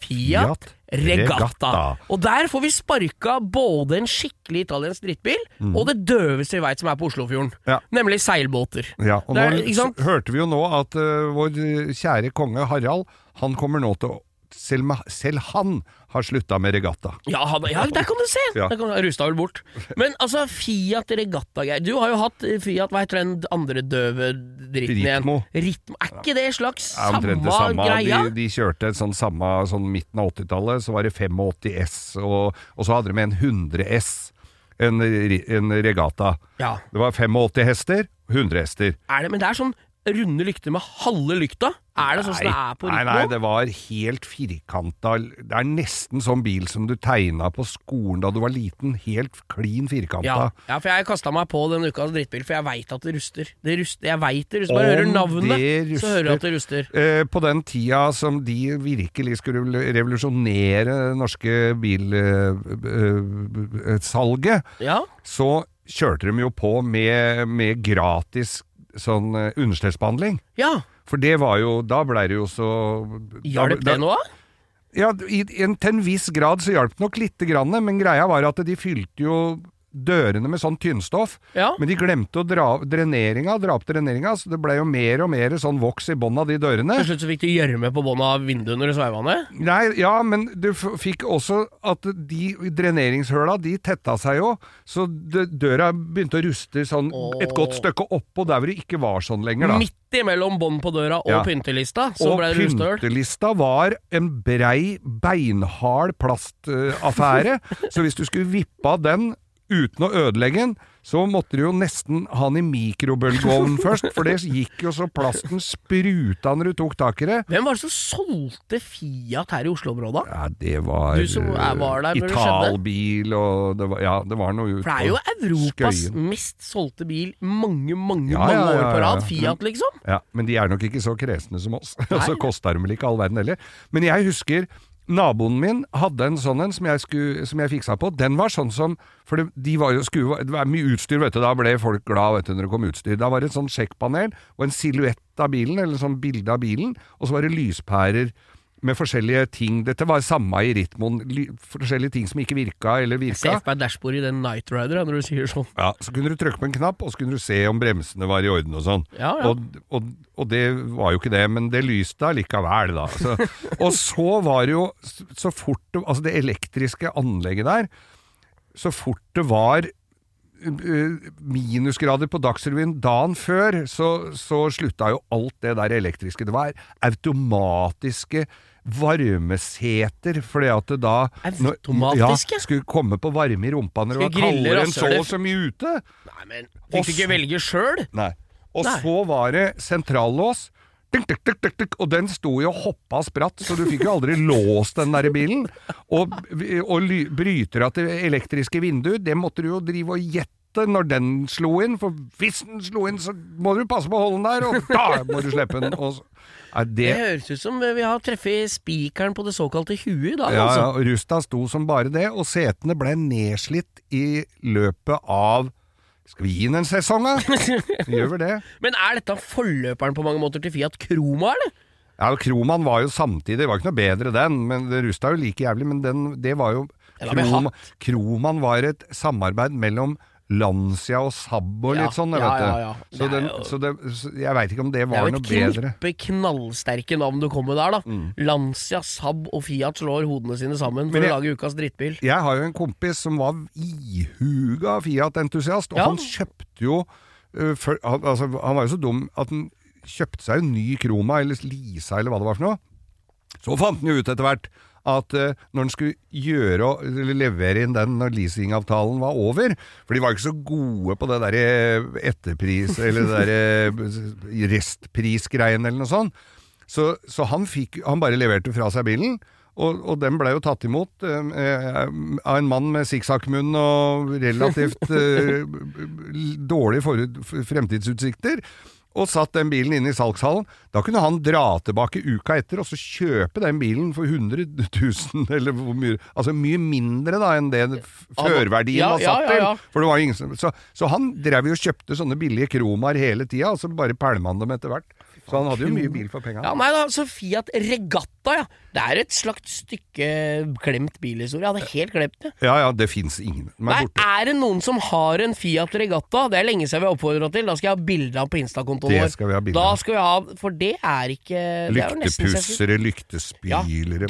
Fiat, Fiat Regatta. Og der får vi sparka både en skikkelig italiensk drittbil og det døveste vi veit som er på Oslofjorden. Ja. Nemlig seilbåter. Ja, og Det er- nå hørte vi jo nå at uh, vår kjære konge Harald, han kommer nå til å selv, selv han har slutta med regatta. Ja, han, ja, der kan du se! Ja. Der kan, jeg rusta vel bort. Men altså, Fiat Regatta-greier Du har jo hatt eh, Fiat, hva heter den andre døve dritten igjen? Ritmo. Er ikke det slags Ja, samme, det samme. greia? De, de kjørte en sånn samme sånn midten av 80-tallet, så var det 85 S, og, og så hadde de med en 100 S, en, en regatta. Ja. Det var 85 hester, 100 hester. Er det, men det er sånn runde lykter med halve lykta? Er det sånn som det er på nei, nei, det var helt firkanta. Det er nesten sånn bil som du tegna på skolen da du var liten. Helt klin firkanta. ja. ja, for jeg kasta meg på den ukas drittbil, for jeg veit at det ruster. Det ruster. Jeg veit det ruster. Bare hører navnet, så hører jeg at det ruster. Eh, på den tida som de virkelig skulle revolusjonere norske bilsalget, Ja. så kjørte de jo på med, med gratis sånn eh, understellsbehandling. ja. For det var jo Da blei det jo så Hjalp det noe? Ja, i, en, til en viss grad så hjalp det nok lite grann, men greia var at de fylte jo dørene med sånn tynnstoff. Ja. Men de glemte å dra dreneringa, dra opp dreneringa, så det ble jo mer og mer sånn voks i bånn av de dørene. Til slutt så fikk du gjørme på bånn av vinduet når du sveiva ned? Nei, ja, men du fikk også at de dreneringshøla, de tetta seg jo, så døra begynte å ruste sånn et Åh. godt stykke oppå der hvor det ikke var sånn lenger, da. Midt imellom bånd på døra og Ja. pyntelista, så Og pyntelista var en brei, beinhard plastaffære, *laughs* så hvis du skulle vippe av den uten å ødelegge den, så måtte du jo nesten ha den i mikrobølgeovnen *laughs* først, for det gikk jo så plasten spruta når du tok tak i det. Hvem var det som solgte Fiat her i Oslo-området? Ja, det var Du som var der? Italbil og det var, Ja, det var noe ut For det er jo Europas Skøyen. mest solgte bil mange, mange Ja, mange år på rad. Fiat, liksom. Ja, men de er nok ikke så kresne som oss. *laughs* Og så koster de vel ikke all verden heller. Men jeg husker Naboen min hadde en sånn en som jeg, skulle, som jeg fiksa på. Den var sånn som For det, de var jo, skulle, det var mye utstyr, vet du. Da ble folk glad når det kom utstyr. Da var det et sånn sjekkpanel og en silhuett av bilen, eller sånn bilde av bilen. Og så var det lyspærer med forskjellige ting. Dette var samme i Ritmoen. Forskjellige ting som ikke virka eller virka. Se på dashbordet i den Night Rider, når du sier sånn. Ja, Så kunne du trykke på en knapp, og så kunne du se om bremsene var i orden og sånn. Ja, ja. Og, og, og det var jo ikke det, men det lyste allikevel, da. Så, *laughs* og så var det jo så fort Altså det elektriske anlegget der, så fort det var eh, minusgrader på Dagsrevyen dagen før, så, så slutta jo alt det der elektriske. Det var automatiske varmeseter, fordi at det da når- Ja, skulle komme på varme i rumpa når det var kaldere enn så og så mye ute. Nei, men Fikk du ikke velge sjøl? Nei. Og Nei. så var det sentrallås. Og den sto jo og hoppa spratt, så du fikk jo aldri *laughs* låst den der bilen. Og, og brytere til elektriske vinduer, det måtte du jo drive og gjette det når den slo inn, for hvis den slo inn, så må du passe på å holde den der, og da må du slippe den. Og så, Det det høres ut som vi har treffet spikeren på det såkalte huet i dag, ja, ja, altså. og Rusta sto som bare det, og setene ble nedslitt i løpet av Skal vi gi den en sesong, da? *laughs* Gjør vel det? Men er dette forløperen på mange måter til Fiat Kroma, eller? Ja, Kroman var jo samtidig, det var ikke noe bedre den, men det Rusta jo like jævlig, men den, det var jo Kroma, Kroman var et samarbeid mellom Lancia og Saab og Ja, litt sånn, ja, vet du. ja, ja. Så, Det den, så, det, så jeg veit ikke om det Det er jo et bedre. knippe knallsterke navn du kommer med der, da. Mm. Lancia, Saab og Fiat slår hodene sine sammen for jeg- å lage ukas drittbil. Jeg har jo en kompis som var ihuga Fiat-entusiast, og han kjøpte jo uh, for, han, altså, han var jo så dum at han kjøpte seg en ny Kroma, eller Lisa, eller hva det var for noe. Så fant han jo ut etter hvert at uh, når en skulle gjøre eller levere inn den når leasingavtalen var over For de var ikke så gode på det derre etterpris, eller det derre restprisgreiene, eller noe sånt. Så, så han, fikk, han bare leverte fra seg bilen, og, og den ble jo tatt imot eh, eh, av en mann med sikksakkmunn og relativt eh, *laughs* dårlige fremtidsutsikter. Og satt den bilen inn i salgshallen. Da kunne han dra tilbake uka etter og så kjøpe den bilen for 100 000, *laughs* eller hvor mye Altså mye mindre da enn det førverdien Ja, var satt ja, ja. til. For det var ingen som, så, så han drev jo og kjøpte sånne billige kromaer hele tida, og så bare pælma han dem etter hvert. Så han hadde jo mye bil for penga. Ja, nei da, så Fiat Regatta, ja. Det er et slags stykke glemt bilhistorie. Jeg hadde helt glemt det. Ja ja, det fins ingen. Nei, er det noen som har en Fiat Regatta? Det er lenge siden vi har oppfordra til. Da skal jeg ha bilde av på Insta-kontoen Det vår. skal vi ha Da skal vi ha For det er ikke Lyktepussere, er. Lyktepussere, Ja,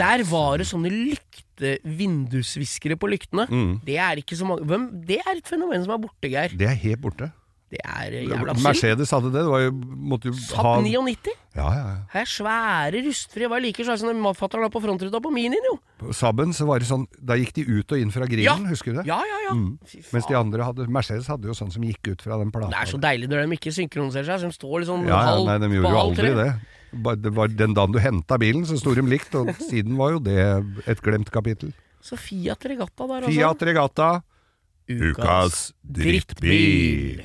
der var det sånne lykte-vindusviskere på lyktene. Mm. Det er ikke så mange Hvem, Det er et fenomen som er borte, Geir. Det er helt borte. Det er eh, jævla synd. Mercedes hadde det. Det var jo, måtte jo Saab ha 99. Ja, ja, ja. Her er svære rustfrie. Var like svære som den fatter'n på frontruta på Minien, jo. På Saaben så var det sånn Da gikk de ut og inn fra grillen, Ja. husker du det? Ja, ja, ja. Mm. Mens de andre hadde Mercedes hadde jo sånn som gikk ut fra den plata. Det er så deilig når de ikke synkroniserer seg, så de står liksom ja, ja, nei, de gjorde jo aldri tre. det. Det var Den dagen du henta bilen, så sto de likt, og *laughs* siden var jo det et glemt kapittel. Så Fiat Regatta der, altså. Fiat Regatta, ukas drittbil.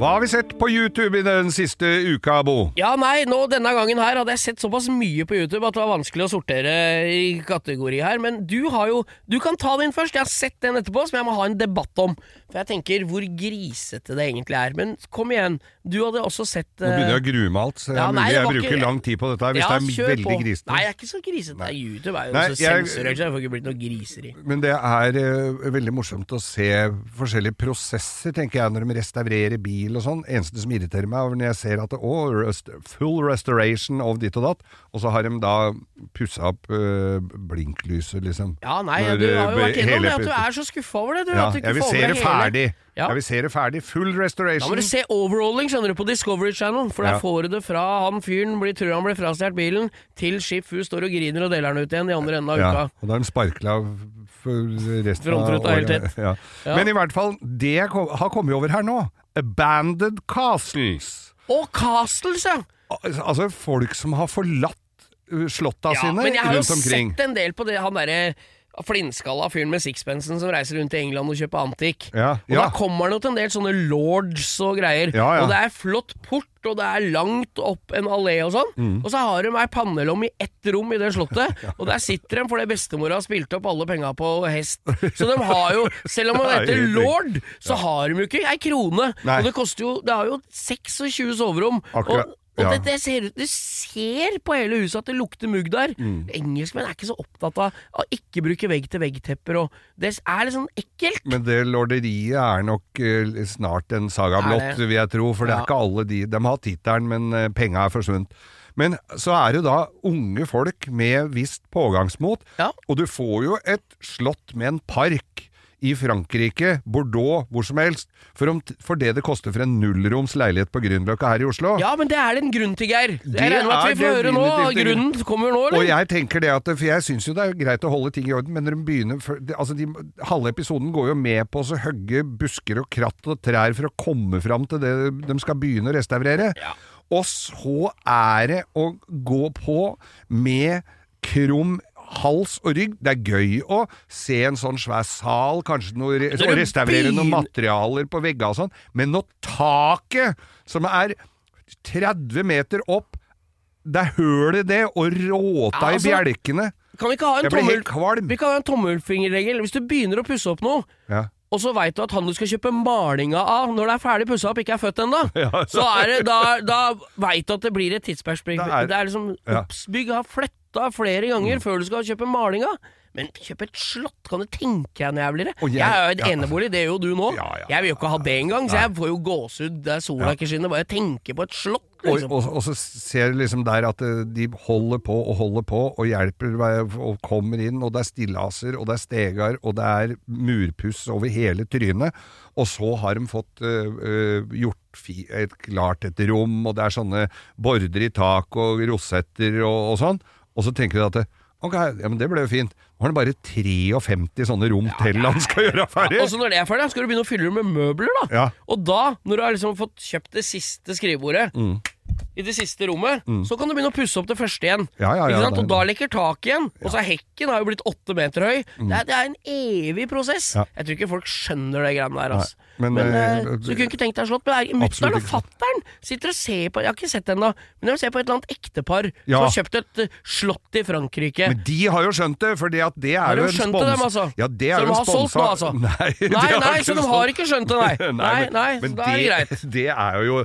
Hva har vi sett på YouTube i den siste uka, Bo? Ja, nei, nå denne gangen her hadde jeg sett såpass mye på YouTube at det var vanskelig å sortere i kategori her, men du har jo Du kan ta den først. Jeg har sett den etterpå, som jeg må ha en debatt om. For jeg tenker hvor grisete det egentlig er. Men kom igjen, du hadde også sett Nå begynner jeg eh, å grue meg alt, jeg, Ja, nei, jeg bruker ikke- lang tid på dette her hvis ja, det er veldig grisete. Nei, jeg er ikke så grisete. Nei, YouTube er jo Nei, så jeg- sensurert, så jeg får ikke blitt noe griseri. Men det er uh, veldig morsomt å se forskjellige prosesser, tenker jeg, når de restaurerer bil og sånn. Eneste som irriterer meg, er når jeg ser at det, å, rest, full restoration of ditt og datt, og så har de da pussa opp eh, blinklyset, liksom. Ja, nei, Når, du har jo vært innom det at du er så skuffa over det. Du, Ja, at du ikke jeg vil får se det hele- ferdig. Ja. Jeg vil se det ferdig. Full Da må du se overrolling, skjønner du, på Discovery Channel. For der Ja. får du det fra han fyren blir, tror han blir frastjålet bilen, til Skip Fu står og griner og deler den ut igjen i andre enden av Ja, uka. og da har de sparkla for resten av året. Ja. Ja. Men i hvert fall, det jeg kom, har kommet over her nå, abandoned castles. Og Castles, ja! Al- Altså folk som har forlatt uh, slotta ja sine men jeg har jo omkring. sett en del på det, han derre flintskalla fyren med sixpensen som reiser rundt i England og kjøper antikk. Ja, Og ja. da kommer han jo til en del sånne lords og greier. Ja, ja. Og det er flott port, og det er langt opp en allé og sånn. Mm. Og så har de ei pannelom i ett rom i det slottet, *laughs* og der sitter de fordi bestemora har spilt opp alle penga på hest. Så de har jo, selv om *laughs* han er heter lord, så har de jo ikke ei krone. Nei. Og det koster jo Det har jo 26 soverom. Akkurat, Og, og ja. det, det ser ut Du ser på hele huset at det lukter mugg der. Mm. Engelskmenn er ikke så opptatt av å ikke bruke vegg-til-vegg-tepper, det er litt sånn ekkelt. Men det lorderiet er nok uh, snart en saga blått, vil jeg tro. For det Ja. er ikke alle de De har tittelen, men uh, penga er forsvunnet. Men så er det da unge folk med visst pågangsmot, Ja. og du får jo et slott med en park i Frankrike, Bordeaux, hvor som helst, for, om, for det det koster for en nullroms leilighet på Grünerløkka her i Oslo. Ja, men det er det en grunn til, Geir. Jeg Det regner med at vi er får høre nå. Grunnen kommer nå, Og jeg tenker det at For jeg syns jo det er greit å holde ting i orden, men når de begynner for, Altså, de, halve episoden går jo med på å hogge busker og kratt og trær for å komme fram til det de skal begynne å restaurere. Ja. Og så er det å gå på med krum hals og rygg. Det er gøy å se en sånn svær sal, kanskje noe, og restaurere noen materialer på veggene og sånn, men når taket, som er 30 meter opp, det er høl i det, og råta Ja, altså, i bjelkene Kan vi ikke ha en tommel... Vi kan ha en tommelfingerregel. Hvis du begynner å pusse opp noe, Ja. og så veit du at han du skal kjøpe malinga av når det er ferdig pussa opp, ikke er født ennå, *laughs* Ja. så er det, da, da veit du at det blir et tidsperspektiv. Det er- Det er liksom Ja. Obs-bygg har flytta flere ganger før du skal kjøpe malinga. Men kjøp et slott, kan du tenke deg noe jævligere? Jeg, jeg- er jo et ja. enebolig, det er jo du nå. Ja, ja, jeg vil jo ikke ha det engang, så jeg får jo gåsehud der sola ikke skinner, bare jeg tenker på et slott. Og, Liksom. og, og så ser du liksom der at eh, de holder på og holder på og hjelper og kommer inn, og det er stillaser, og det er stegar, og det er murpuss over hele trynet. Og så har de fått eh, gjort et, klart et rom, og det er sånne border i tak og rosetter og, og sånn. Og så tenker du at det, Ok, ja, men det ble jo fint. Nå har han bare 53 sånne rom til han skal gjøre ferdig. Og så når det er ferdig, skal du begynne å fylle det med møbler, da. Ja. Og da, når du har liksom fått kjøpt det siste skrivebordet i det siste rommet, så kan du begynne å pusse opp det første igjen. Mm. Ja, ja, ja? Og da lekker taket igjen. Og så er hekken har jo blitt åtte meter høy. Det, er, det er en evig prosess. Mm. Jeg tror ikke folk skjønner det greiene der. Altså. Nei, men, men, øh, eh, så du kunne ikke tenkt deg slått. Men mutter'n og fatter'n sitter og ser på Jeg har ikke sett det ennå, men de ser på et eller annet ektepar som har kjøpt et eh, slott i Frankrike. Men de har jo skjønt det, for det er jo en spons... dem, altså? Ja, det er Så de har solgt nå, altså? *laughs* Nei, Nei, nei, så de har ikke skjønt det, nei. *laughs* Nei, nei, nei, så men da er det greit. *laughs* Det er jo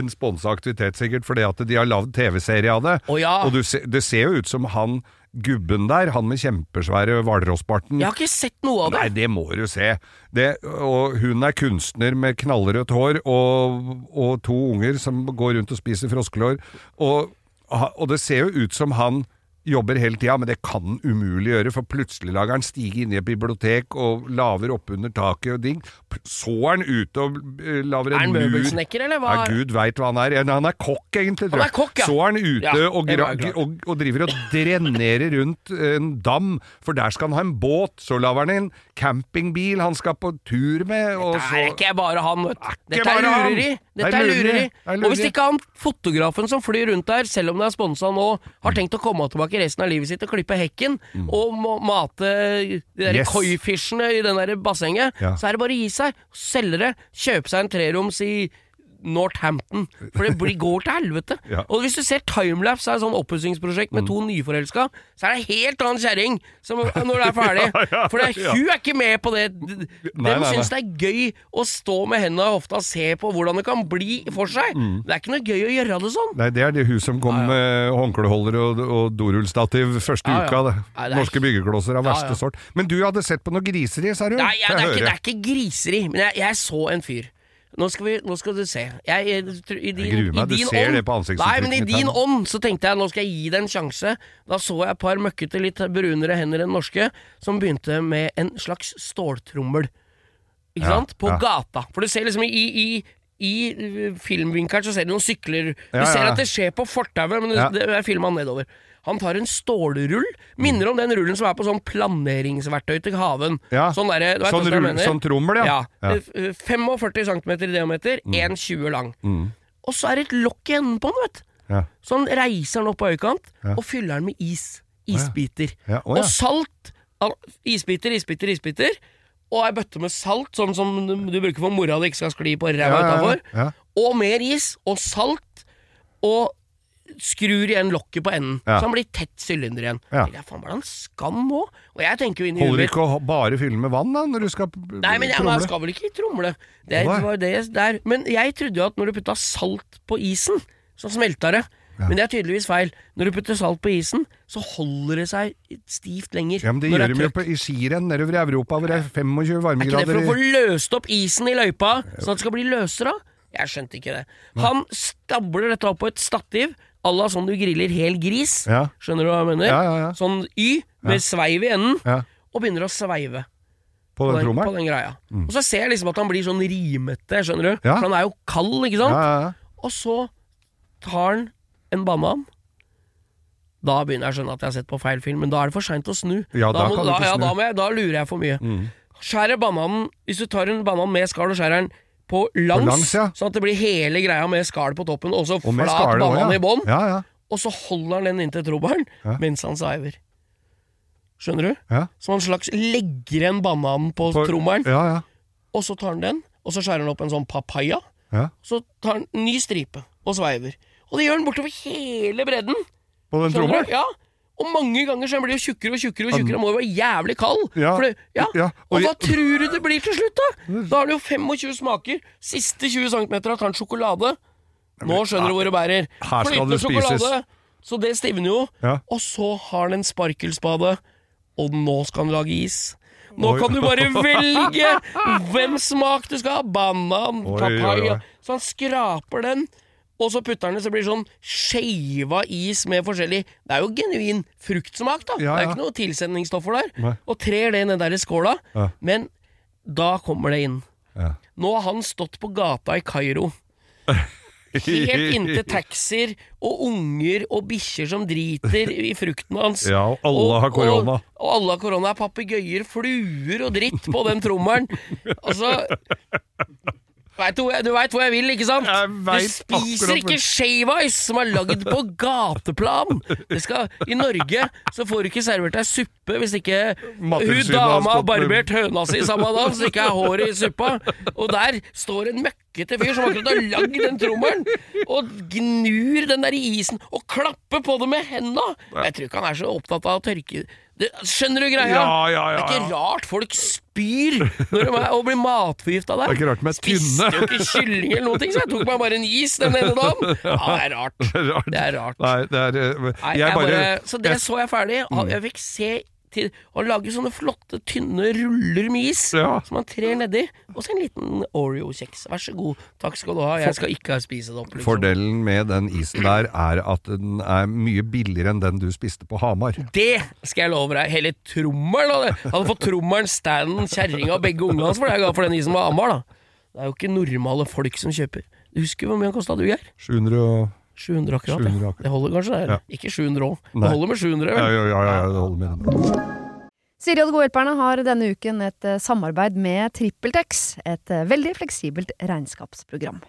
en sponsa aktivitet, sikkert, fordi at de har lagd TV-serie av det. Oh, ja. Og du se, det ser jo ut som han gubben der, han med kjempesvære hvalrossbarten. Jeg har ikke sett noe av det. Nei, det må du se. Det, og hun er kunstner med knallrødt hår og, og to unger som går rundt og spiser froskelår. Og, og det ser jo ut som han jobber hele tida, men det kan han umulig gjøre, for plutselig lager han stige inn i et bibliotek og laver oppunder taket og ding. Så er han ute og lager en mur Er han møbelsnekker, eller hva? Ja, gud veit hva han er. Han er kokk, egentlig, tror Han er kokk, ja. Så er han ute Ja, og, jeg og, og driver og drenerer rundt en dam, for der skal han ha en båt. Så lager han en campingbil han skal på tur med. Og Det så er ikke bare han, vet du. Dette er lureri. Dette er er lureri. er Og hvis ikke han fotografen som flyr rundt der, selv om det er sponsa nå, har tenkt å komme tilbake resten av livet sitt og klippe hekken og må mate de der Mm. Yes. koifisjene i den der bassenget, Ja. så er det bare å gi seg. Selge det. Kjøpe seg en treroms i Northampton. For det blir, går til helvete. *laughs* Ja. Og hvis du ser Timelapse er et sånn oppussingsprosjekt med to nyforelska, så er det en helt annen kjerring *laughs* når det er ferdig. For det, ja. hun er ikke med på det. De, Nei, de syns det er gøy å stå med hendene i hofta og se på hvordan det kan bli for seg. Mm. Det er ikke noe gøy å gjøre det sånn. Nei, det er det hun som kom med håndkleholder og, og dorullstativ første Ja, ja. uka. Det. Nei, det Norske byggeklosser av Ja, verste ja. sort. Men du hadde sett på noe griseri, sa du? Nei, ja, det, er ikke, det er ikke griseri, men jeg, jeg så en fyr. Nå skal, vi, nå skal du se. Jeg, jeg, i din, gruer meg, i du ser ånd- det på ansiktsuttrykkene Nei, men i din ånd så tenkte jeg nå skal jeg gi det en sjanse. Da så jeg et par møkkete, litt brunere hender enn norske, som begynte med en slags ståltrommel. Ikke Ja, sant? På ja. gata. For du ser liksom i, i i uh, filmvinkelen så ser du noen sykler Du Ja, ser at det skjer på fortauet, men det, det er filma nedover. Han tar en stålrull. Minner om den rullen som er på sånn planeringsverktøy til haven. Ja. Sånn, der, vet Sånn rull- mener? sånn trommel, ja. ja. Ja. Mm. Eh, f- 45 cm i diameter, 1,20 lang. Og så er det et lokk i enden på den, vet du. Ja. Så han reiser den opp på øykant Ja. og fyller den med is. Isbiter. Og salt. Isbiter, isbiter, isbiter. Og ei bøtte med salt, sånn som du bruker for mora di ikke skal skli på ræva Ja, utafor. Og mer is. Og salt. Og skrur igjen lokket på enden, Ja. så han blir tett sylinder igjen. Ja. Jeg, faen, hva er det han skal nå? Og jeg tenker jo inni Holder huet det ikke å bare fylle med vann da, når du skal tromle? Nei, men jeg, man skal vel ikke tromle. Det det var det der. Men jeg trodde jo at når du putta salt på isen, så smelta det. Men det er tydeligvis feil. Når du putter salt på isen, så holder det seg stivt lenger. Ja, men det gjør de jo i skirenn nedover i Europa hvor det er 25 varmegrader. Er ikke det for å få løst opp isen i løypa, sånn at det skal bli løsere? Jeg skjønte ikke det. Han stabler dette opp på et stativ, à sånn du griller hel gris. Ja. Skjønner du hva jeg mener? Ja, ja, ja. Sånn Y, med sveiv i enden, Ja, og begynner å sveive. på den på den greia. Og så ser jeg liksom at han blir sånn rimete, skjønner du? Ja. For han er jo kald, ikke sant? Ja, ja, ja. Og så tar han en banan. Da begynner jeg å skjønne at jeg har sett på feil film, men da er det for seint å snu. Ja, da må, du ikke ja, snu. Mm. da, må jeg, da lurer jeg for mye. Skjærer bananen Hvis du tar en banan med skall og skjærer den på langs, langs, ja. sånn at det blir hele greia med skall på toppen, og så Og flat banan ja. i bånn, Ja, ja. og så holder han den inntil Ja. mens han sveiver. Skjønner du? Ja. Som en slags legger en banan på, På- trommelen, Ja, ja. og så tar han den, og så skjærer han opp en sånn papaya, ja. så tar han ny stripe og sveiver. Og det gjør han bortover hele bredden. På den trommelen? Ja. Og mange ganger så blir det jo tjukkere og tjukkere, og tjukkere. Han må jo være jævlig kald. Ja. Det, ja. Ja, og Og hva tror du det blir til slutt, da? Da har du jo 25 smaker. Siste 20 cm har han sjokolade. Nå skjønner du hvor det bærer. Her skal det spises. Så det stivner jo. Ja. Og så har han en sparkelspade, og nå skal han lage is. Nå Oi. kan du bare *laughs* velge hvem smak du skal ha. Banan, papaya. Så han skraper den, og så putter han det så blir det sånn skeiva is med forskjellig Det er jo genuin fruktsmak, da. Ja, Det er ja. ikke noe tilsetningsstoffer der. Nei. Og trer det ned der i skåla. Ja. Men da kommer det inn. Ja. Nå har han stått på gata i Kairo. Helt inntil *laughs* taxier og unger og bikkjer som driter i frukten hans. Ja, og alle har korona. Og, og alle har korona. Papegøyer, fluer og dritt på den trommelen. *laughs* Altså vet du, du veit hvor jeg vil, ikke sant? Du spiser ikke shave ice som er lagd på *laughs* gateplan! Det skal, I Norge så får du ikke servert deg suppe hvis ikke hun dama har barbert høna si samme dag, så ikke er håret i suppa. Og der står en møkkete fyr som akkurat har lagd den trommelen, og gnur den der i isen, og klapper på det med henda. Jeg tror ikke han er så opptatt av å tørke det, Skjønner du greia? Ja, ja, ja, Det er ikke rart folk spyr når de er, og blir matforgifta der. Det er ikke rart med Spiste tynne. jo ikke kylling eller ting, så jeg tok meg bare en is den ene dagen. *laughs* Ja, det er rart. Det er rart. Nei, det er eh, Jeg bare så det så jeg ferdig. og Jeg fikk se til å lage sånne flotte, tynne ruller med is Ja. som man trer nedi. Og så en liten Oreo-kjeks. Vær så god. Takk skal du ha. Jeg skal ikke spise det opp. Liksom. Fordelen med den isen der er at den er mye billigere enn den du spiste på Hamar. Det skal jeg love deg. Hele trommelen hadde, hadde fått trommelen, standen, kjerringa og begge ungene hans for det jeg ga for den isen på Hamar, da. Det er jo ikke normale folk som kjøper. Du husker hvor mye den kosta, du, Geir? 700 og 700 akkurat. 700 ja. akkurat. Det holder kanskje, det. Ja. Ikke 700 òg. Det holder med 700. Vel? ja, ja, ja, det holder med. Siri og de gode hjelperne har denne uken et eh, samarbeid med TrippelTex, et eh, veldig fleksibelt regnskapsprogram.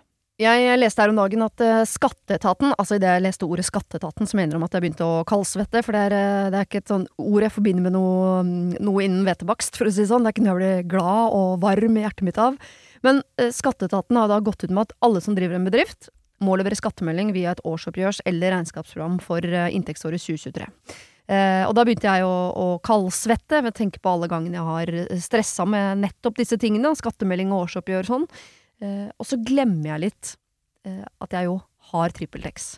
Jeg leste her om dagen at eh, Skatteetaten, altså idet jeg leste ordet Skatteetaten, så mener de at jeg begynte å kaldsvette, for det er, det er ikke et sånn ord jeg forbinder med noe, mm, noe innen hvetebakst, for å si det sånn. Det er ikke noe jeg blir glad og varm i hjertet mitt av. Men Skatteetaten har da gått ut med at alle som driver en bedrift, må levere skattemelding via et årsoppgjørs- eller regnskapsprogram for eh, inntektsåret 2023. Eh, og da begynte jeg å, å kaldsvette ved å tenke på alle gangene jeg har stressa med nettopp disse tingene, skattemelding og årsoppgjør og sånn. Eh, og så glemmer jeg litt at jeg jo har TrippelTex.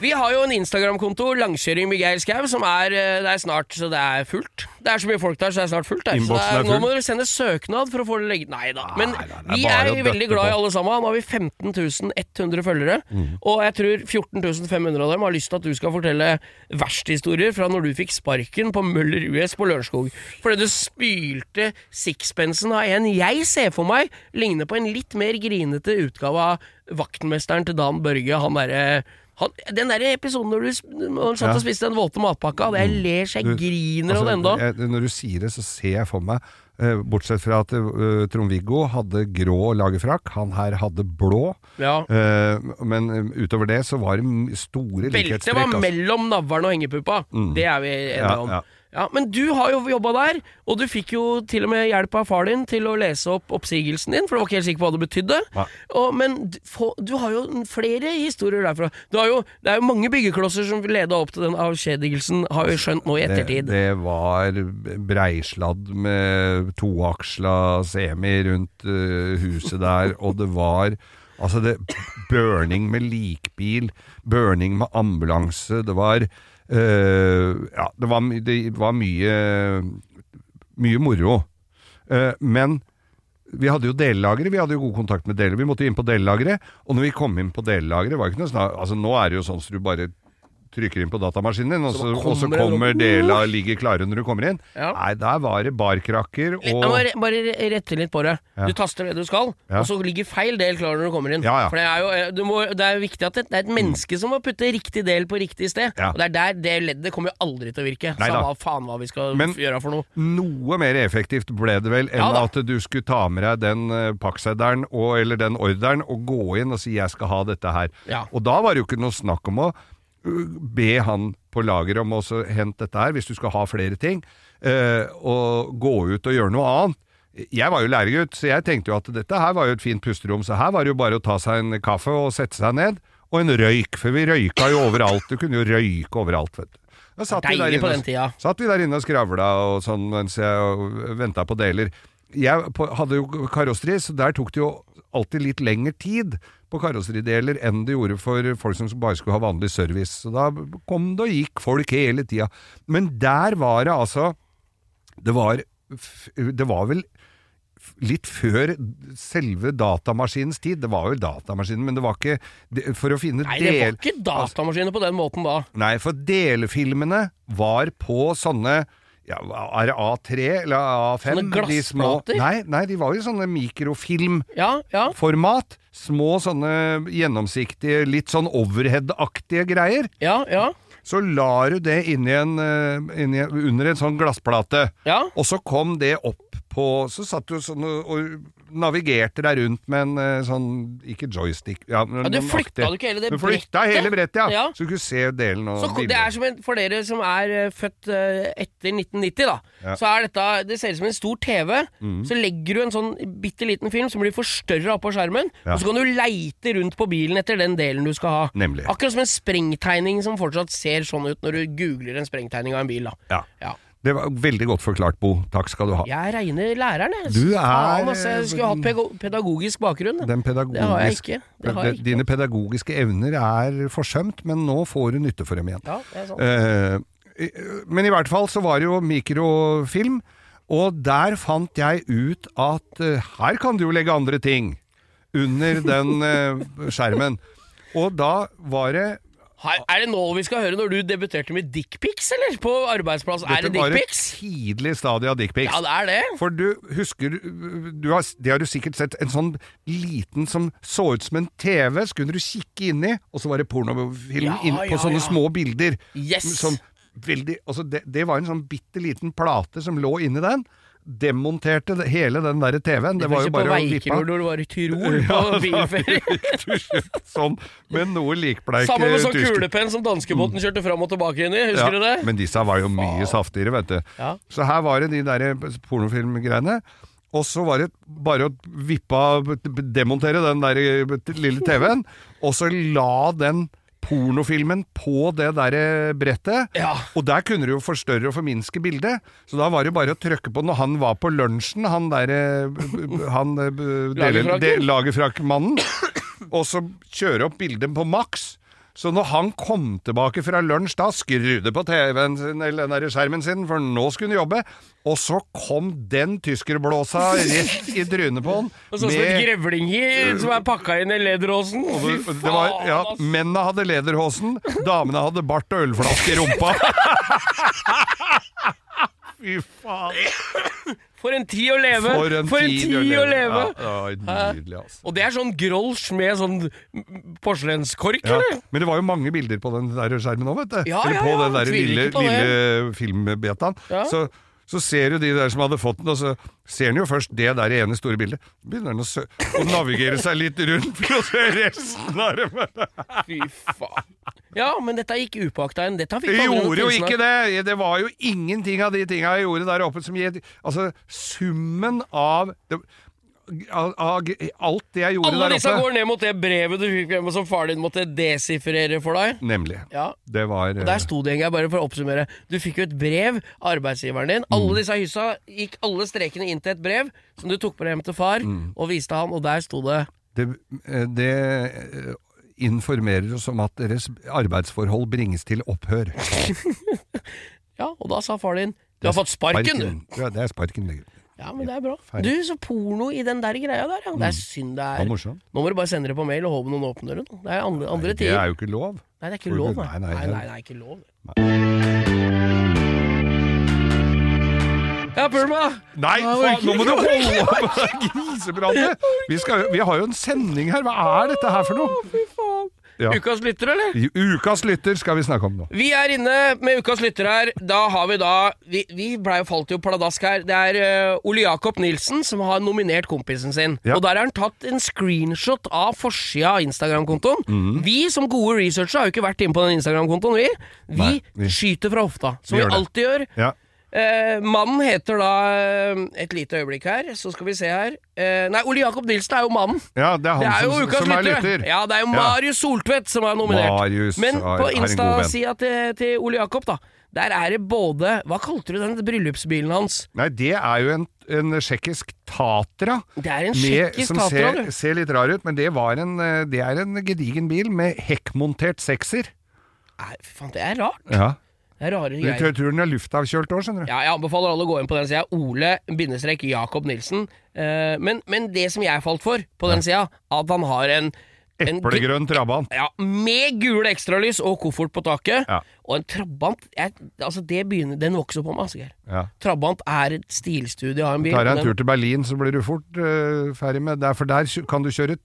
Vi har jo en Instagram-konto, Langkjøring med Geir Skau, som er eh, Det er snart så det er fullt. Det er så mye folk der, så det er snart fullt. Der. Så det er, nå må dere sende søknad for å få det legget Nei da. Men Nei, nei, er vi er veldig glad i alle sammen. Nå har vi 15 100 følgere. Mm. Og jeg tror 14 500 av dem har lyst til at du skal fortelle versthistorier fra når du fikk sparken på Møller US på Lørenskog. Fordi du spylte sixpensen av en jeg ser for meg ligner på en litt mer grinete utgave av vaktmesteren til Dan Børge. Han derre han, den der episoden når du når han satt og spiste den våte matpakka, det jeg ler så jeg Du, griner av Altså, det ennå. når du sier det, så ser jeg for meg eh, Bortsett fra at eh, Trond-Viggo hadde grå lagerfrakk, han her hadde blå. Ja. Eh, men eh, utover det så var det store store Beltet likhetstrekk. var altså. mellom navlen og hengepuppa. Mm. Det er vi enige om. ja. Ja, Men du har jo jobba der, og du fikk jo til og med hjelp av far din til å lese opp oppsigelsen din, for du var ikke helt sikker på hva det betydde. Og, men du, få- du har jo flere historier derfra. Du har jo, det er jo mange byggeklosser som leda opp til den avskjedigelsen, har vi skjønt nå i ettertid. det var breisladd med toaksla semi rundt uh, huset der, og det var Altså, det Burning med likbil, burning med ambulanse, det var Ja, det var, det var mye Mye moro. Eh, men vi hadde jo delelagre, vi hadde jo god kontakt med deler. Vi måtte jo inn på delelageret, og når vi kom inn på delelageret, Altså, nå er det jo sånn så du bare trykker inn på datamaskinen din, og så, og så kommer dela ligger klare når du kommer inn. Ja. Nei, der var det barkrakker Jeg må re- bare rette litt på det. Ja. Du taster det du skal, Ja. og så ligger feil del klar når du kommer inn. Ja, ja. For det er jo eh, du må, det er jo viktig at det, det er et menneske som må putte riktig del på riktig sted. Ja. Og det er der det leddet kommer jo aldri til å virke. Nei da. Samme faen hva vi skal Men- f- gjøre for noe. Noe mer effektivt ble det vel enn Ja da. at du skulle ta med deg den uh, pakkseddelen og- eller den ordren og gå inn og si 'jeg skal ha dette her'. Ja. Og da var det jo ikke noe snakk om å be han på lageret om å hente dette her, hvis du skal ha flere ting, uh, og gå ut og gjøre noe annet. Jeg var jo læregutt, så jeg tenkte jo at dette her var jo et fint pusterom, så her var det jo bare å ta seg en kaffe og sette seg ned, og en røyk, for vi røyka jo overalt. Du kunne jo røyke overalt, vet du. Da satt vi inne på den tida. Satt vi der inne og skravla og sånn mens jeg venta på deler. Jeg hadde jo karosseri, så der tok det jo alltid litt lengre tid på karosserideler enn det gjorde for folk som bare skulle ha vanlig service. Så da kom det og gikk folk hele tida. Men der var det altså Det var, det var vel litt før selve datamaskinens tid. Det var vel datamaskinen, men det var ikke det, For å finne Nei, det var ikke datamaskiner på den måten da. Nei, for delefilmene var på sånne ja, Er det A3 eller A5? Sånne De små- glassplater? Nei, nei, de var jo sånne mikrofilmformat. Ja, ja, Små sånne gjennomsiktige, litt sånn overhead-aktige greier. ja, ja. Så la du det inni en, eh, inni, under en sånn glassplate. ja. Og så kom det opp på Så satt du sånn og, og navigerte deg rundt med en eh, sånn Ikke joystick ja, men Ja, du flytta du ikke hele det Du flytta brettet? hele brettet, ja. Ja. Så du kunne se delen og Så det er som en, For dere som er eh, født eh, etter 1990, da, Ja. så er dette Det ser ut som en stor TV. Så legger du en sånn bitte liten film som blir forstørra oppå skjermen, Ja. og så kan du leite rundt på bilen etter den delen du skal ha. Nemlig. Akkurat som en sprengtegning som fortsatt ser sånn ut når du googler en sprengtegning av en bil. da Ja. Det var veldig godt forklart, Bo. Takk skal du ha. Jeg regner læreren, jeg. Du er- altså, jeg skulle hatt pedagogisk bakgrunn. Den Det har jeg ikke. Har jeg ikke. Dine pedagogiske evner er forsømt, men nå får du nytte for dem igjen. Ja, det er sant. Eh, men i hvert fall så var det jo mikrofilm, og der fant jeg ut at eh, her kan du jo legge andre ting under den eh, skjermen. Og da var det Har, er det nå vi skal høre når du debuterte med dickpics, eller? På arbeidsplass? Er det Dette var et tidlig stadie av dickpics. Ja, det er det. For du husker du har, Det har du sikkert sett. En sånn liten som så ut som en TV. Så kunne du kikke inni, og så var det pornofilm Ja, inn, på ja, sånne ja. små bilder. Yes. Som veldig, altså det, det var en sånn bitte liten plate som lå inni den. Demonterte hele den der TV-en. Det, var jo bare å vippe Veikjord når du var i Tyrol *laughs* på *laughs* bilferie. *laughs* sånn med noe likbleike Sammen med sånn tysker- kulepenn som danskebåten kjørte fram og tilbake inn i. Husker du det? Men disse var jo mye saftigere, vet du. Ja. Så her var det de der pornofilmgreiene. Og så var det bare å vippe av, demontere den der lille TV-en, og så la den pornofilmen på det der brettet. Ja. Og der kunne du jo forstørre og forminske bildet. Så da var det bare å trykke på når han var på lunsjen, han derre Han eh, lagerfrakkmannen. Og så kjøre opp bildet på maks. Så når han kom tilbake fra lunsj, da skrudde på TV-en sin, eller den der skjermen sin, for nå skulle han jobbe. Og så kom den tyskerblåsa rett i trynet på han. Og sånn som et grevlinghi som er pakka inn i lederhosen. Fy det var, ja. Mennene hadde lederhosen, damene hadde bart og ølflaske i rumpa. *laughs* Fy faen. For en tid å leve! For en tid, å leve! Ja, ja, nydelig, altså. Og det er sånn grolsch med sånn porselenskork, Ja. eller? Men det var jo mange bilder på den der skjermen òg, vet du. Ja, Eller på ja, den der lille, lille filmbetaen. Så, så ser du de der som hadde fått den, og så ser han jo først det der ene store bildet. Begynner han å, å navigere seg litt rundt for å se resten av det. Fy faen. Ja, men dette gikk upåakta en. Dette fikk Jeg gjorde jo ikke det! Det var jo ingenting av de tinga jeg gjorde der oppe som gir Altså, summen av det, av, av alt det jeg gjorde der oppe Alle disse går ned mot det brevet du fikk hjemme som far din måtte desifrere for deg. Nemlig. Ja, Det var og Der sto det en gang, bare for å oppsummere. Du fikk jo et brev arbeidsgiveren din. Mm. Alle disse hyssa gikk alle strekene inn til et brev som du tok med hjem til far, Mm. og viste han, og der sto det Det, det eh, informerer oss om at deres arbeidsforhold bringes til opphør. *laughs* Ja, og da sa far din Du har fått sparken, du! Ja, det er sparken. det. Ja, men det er bra. Du, så porno i den der greia der, ja. Det er synd det er. Nå må du bare sende det på mail og håpe noen åpner det. Det er andre, andre tider. det er jo ikke lov. Nei, det er ikke lov, nei. nei, Nei, nei, nei, ikke lov. Nei. Ja, Burma! Nei, faen, nå må du holde opp med det grisepratet! Vi, skal- vi har jo en sending her, hva er dette her for noe? Fy faen. Ja. Ukas lytter, eller? I Ukas lytter skal vi snakke om nå. Vi er inne med ukas lytter her. Da har vi da Vi, vi ble jo falt jo pladask her. Det er eh, Ole Jakob Nilsen som har nominert kompisen sin. Ja. Og der har han tatt en screenshot av forsida av Instagram-kontoen. Mhm. Vi som gode researchere har jo ikke vært inne på den Instagram-kontoen, vi. Vi, Nei, vi- skyter fra hofta, som Vi vi, gjør det. alltid gjør. Ja. Eh, mannen heter da eh, Et lite øyeblikk her, så skal vi se her. Eh, nei, Ole Jakob Nilsen er jo mannen. ja, det er han Det er som, som er lytter. Ja, det er jo Ja. Marius Soltvedt som er nominert. Marius Men på. Insta-sida til, til Ole Jakob, da, der er det både Hva kalte du den bryllupsbilen hans? Nei, det er jo en, en tsjekkisk Tatra. Det er en Med, som Tatra, ser, ser litt rar ut, men det, var en, eh, det er en gedigen bil med hekkmontert sekser. Nei, fy faen, det er rart. Ja. Det er rare greier. tror, turen er luftavkjølt òg, skjønner du. Ja, jeg anbefaler alle å gå inn på den sida. Ole-Jakob Nilsen. Eh, men, men det som jeg falt for på den sida, at han har en, en Eplegrønn trabant. Ja, med gule ekstralys og koffert på taket. Ja. Og en trabant jeg, Altså, det begynner Den vokser på meg, altså. Ja. Trabant er et stilstudie av en bil. Tar jeg en tur til Berlin, så blir du fort uh, ferdig med det. For der kan du kjøre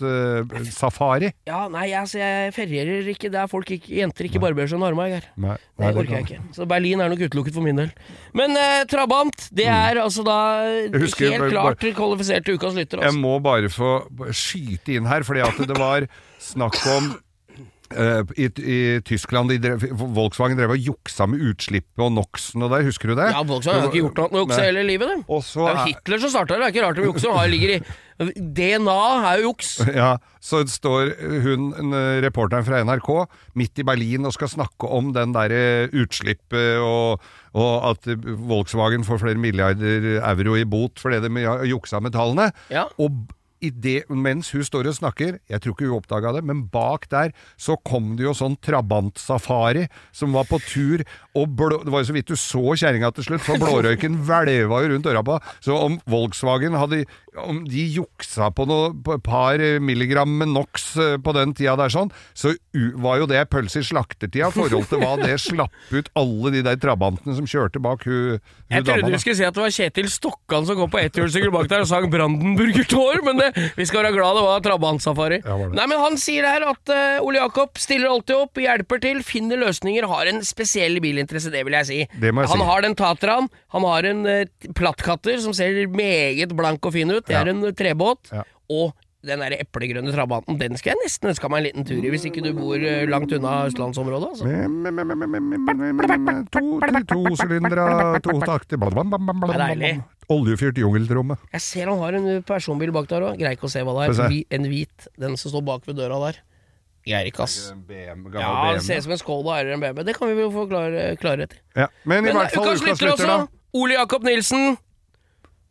Trabant-safari. Ja, nei, altså, jeg ferierer ikke der folk ikke, jenter ikke barberer seg under armene. Nei, Det orker jeg ikke. Så Berlin er nok utelukket for min del. Men uh, Trabant, det er altså da Mm. husker helt bare- klart kvalifisert til ukas lytter. Jeg Altså. må bare få skyte inn her, fordi at det var snakk om eh, i, I Tyskland de drev, Volkswagen drev og juksa med utslippet og NOx-en og der, husker du det? Ja, Volkswagen har ikke gjort noe med å jukse hele livet. Og Det er jo Hitler som starta det, det er ikke rart de jukser. Han ligger i DNA er jo juks. *laughs* Ja, så står hun, en, reporteren fra NRK, midt i Berlin og skal snakke om den derre utslippet og, og at Volkswagen får flere milliarder euro i bot fordi de har juksa med tallene. Ja. Og det, mens hun står og snakker, jeg tror ikke hun oppdaga det, men bak der så kom det jo sånn Trabant-safari som var på tur, og blå, det var jo så vidt du så kjerringa til slutt, for *laughs* blårøyken hvelva jo rundt øra på. Så om Volkswagen hadde Om de juksa på noe par milligram med NOx eh, på den tida der sånn, så var jo det pølse i slaktertida i forhold til hva det *laughs* slapp ut alle de der Trabantene som kjørte bak hun, hun Jeg trodde du skulle si at det var Kjetil Stokkan som kom på etthjulssykkel bak der og sang Brandenburger Tor, men det, vi skal være glad det var Trabant-safari. Ja. Nei, men han sier her at uh, Ole Jakob stiller alltid opp, hjelper til, finner løsninger, har en spesiell bilinteresse, det vil jeg si. Jeg han si. har den Tatraen, han har en uh, plattkatter som ser meget blank og fin ut, det er en eh, trebåt, og den der eplegrønne Trabanten, den skal jeg nesten ønske meg en liten tur i, hvis ikke du bor eh, langt unna østlandsområdet. Altså. To, to sylindere, to takter er deilig. Oljefyrt jungeltromme. Jeg ser han har en personbil bak der òg. Greier ikke å se hva det er. En hvit. Den som står bak ved døra der. Greier ikke, ass. BM, Ja, det ser ut som en Skoda eller en BMW. Det kan vi vel få klar, klarhet i. Ja, men i Men hvert fall ukas slutter lytter da. Ole Jakob Nilsen.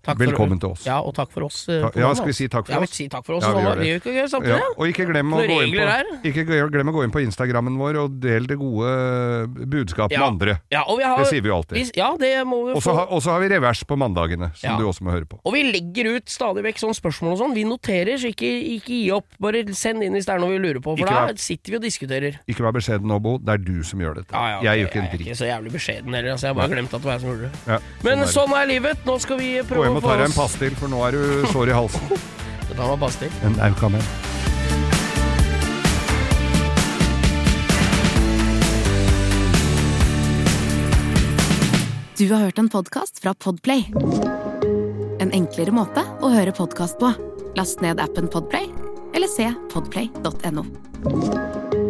Takk for- Velkommen til oss. Ja, og takk for oss. eh, Ta- ja, skal vi si takk for ja, vi oss? takk for oss. Ja, vi sånn, gjør det. vi gjør det samtidig. Ja, og ikke glem, å gå inn på, ikke glem å gå inn på Instagrammen vår og del det gode budskapet Ja. med andre. Ja, og vi har, Det sier vi jo alltid. vi- Ja, det må vi Og så få. og så har vi revers på mandagene, som du også må høre på. Og vi legger ut stadig vekk sånne spørsmål og sånn. Vi noterer, så ikke, ikke gi opp. Bare send inn hvis det er noe vi lurer på, for Ikke da sitter vi og diskuterer. Ikke vær beskjeden nå, Bo. Det er du som gjør dette. Ja, ja, jeg gjør ikke en Jeg er ikke så jævlig beskjeden heller, altså. Jeg har bare glemt at det var jeg som gjorde det. Ja, Men er sånn er livet. Nå skal vi prøve hjem og ta deg en pastill, for nå er du sår i halsen. *laughs* Det tar meg pastill. En Aukamen. Du har hørt en podkast fra Podplay. En enklere måte å høre podkast på. Last ned appen Podplay, eller se podplay.no.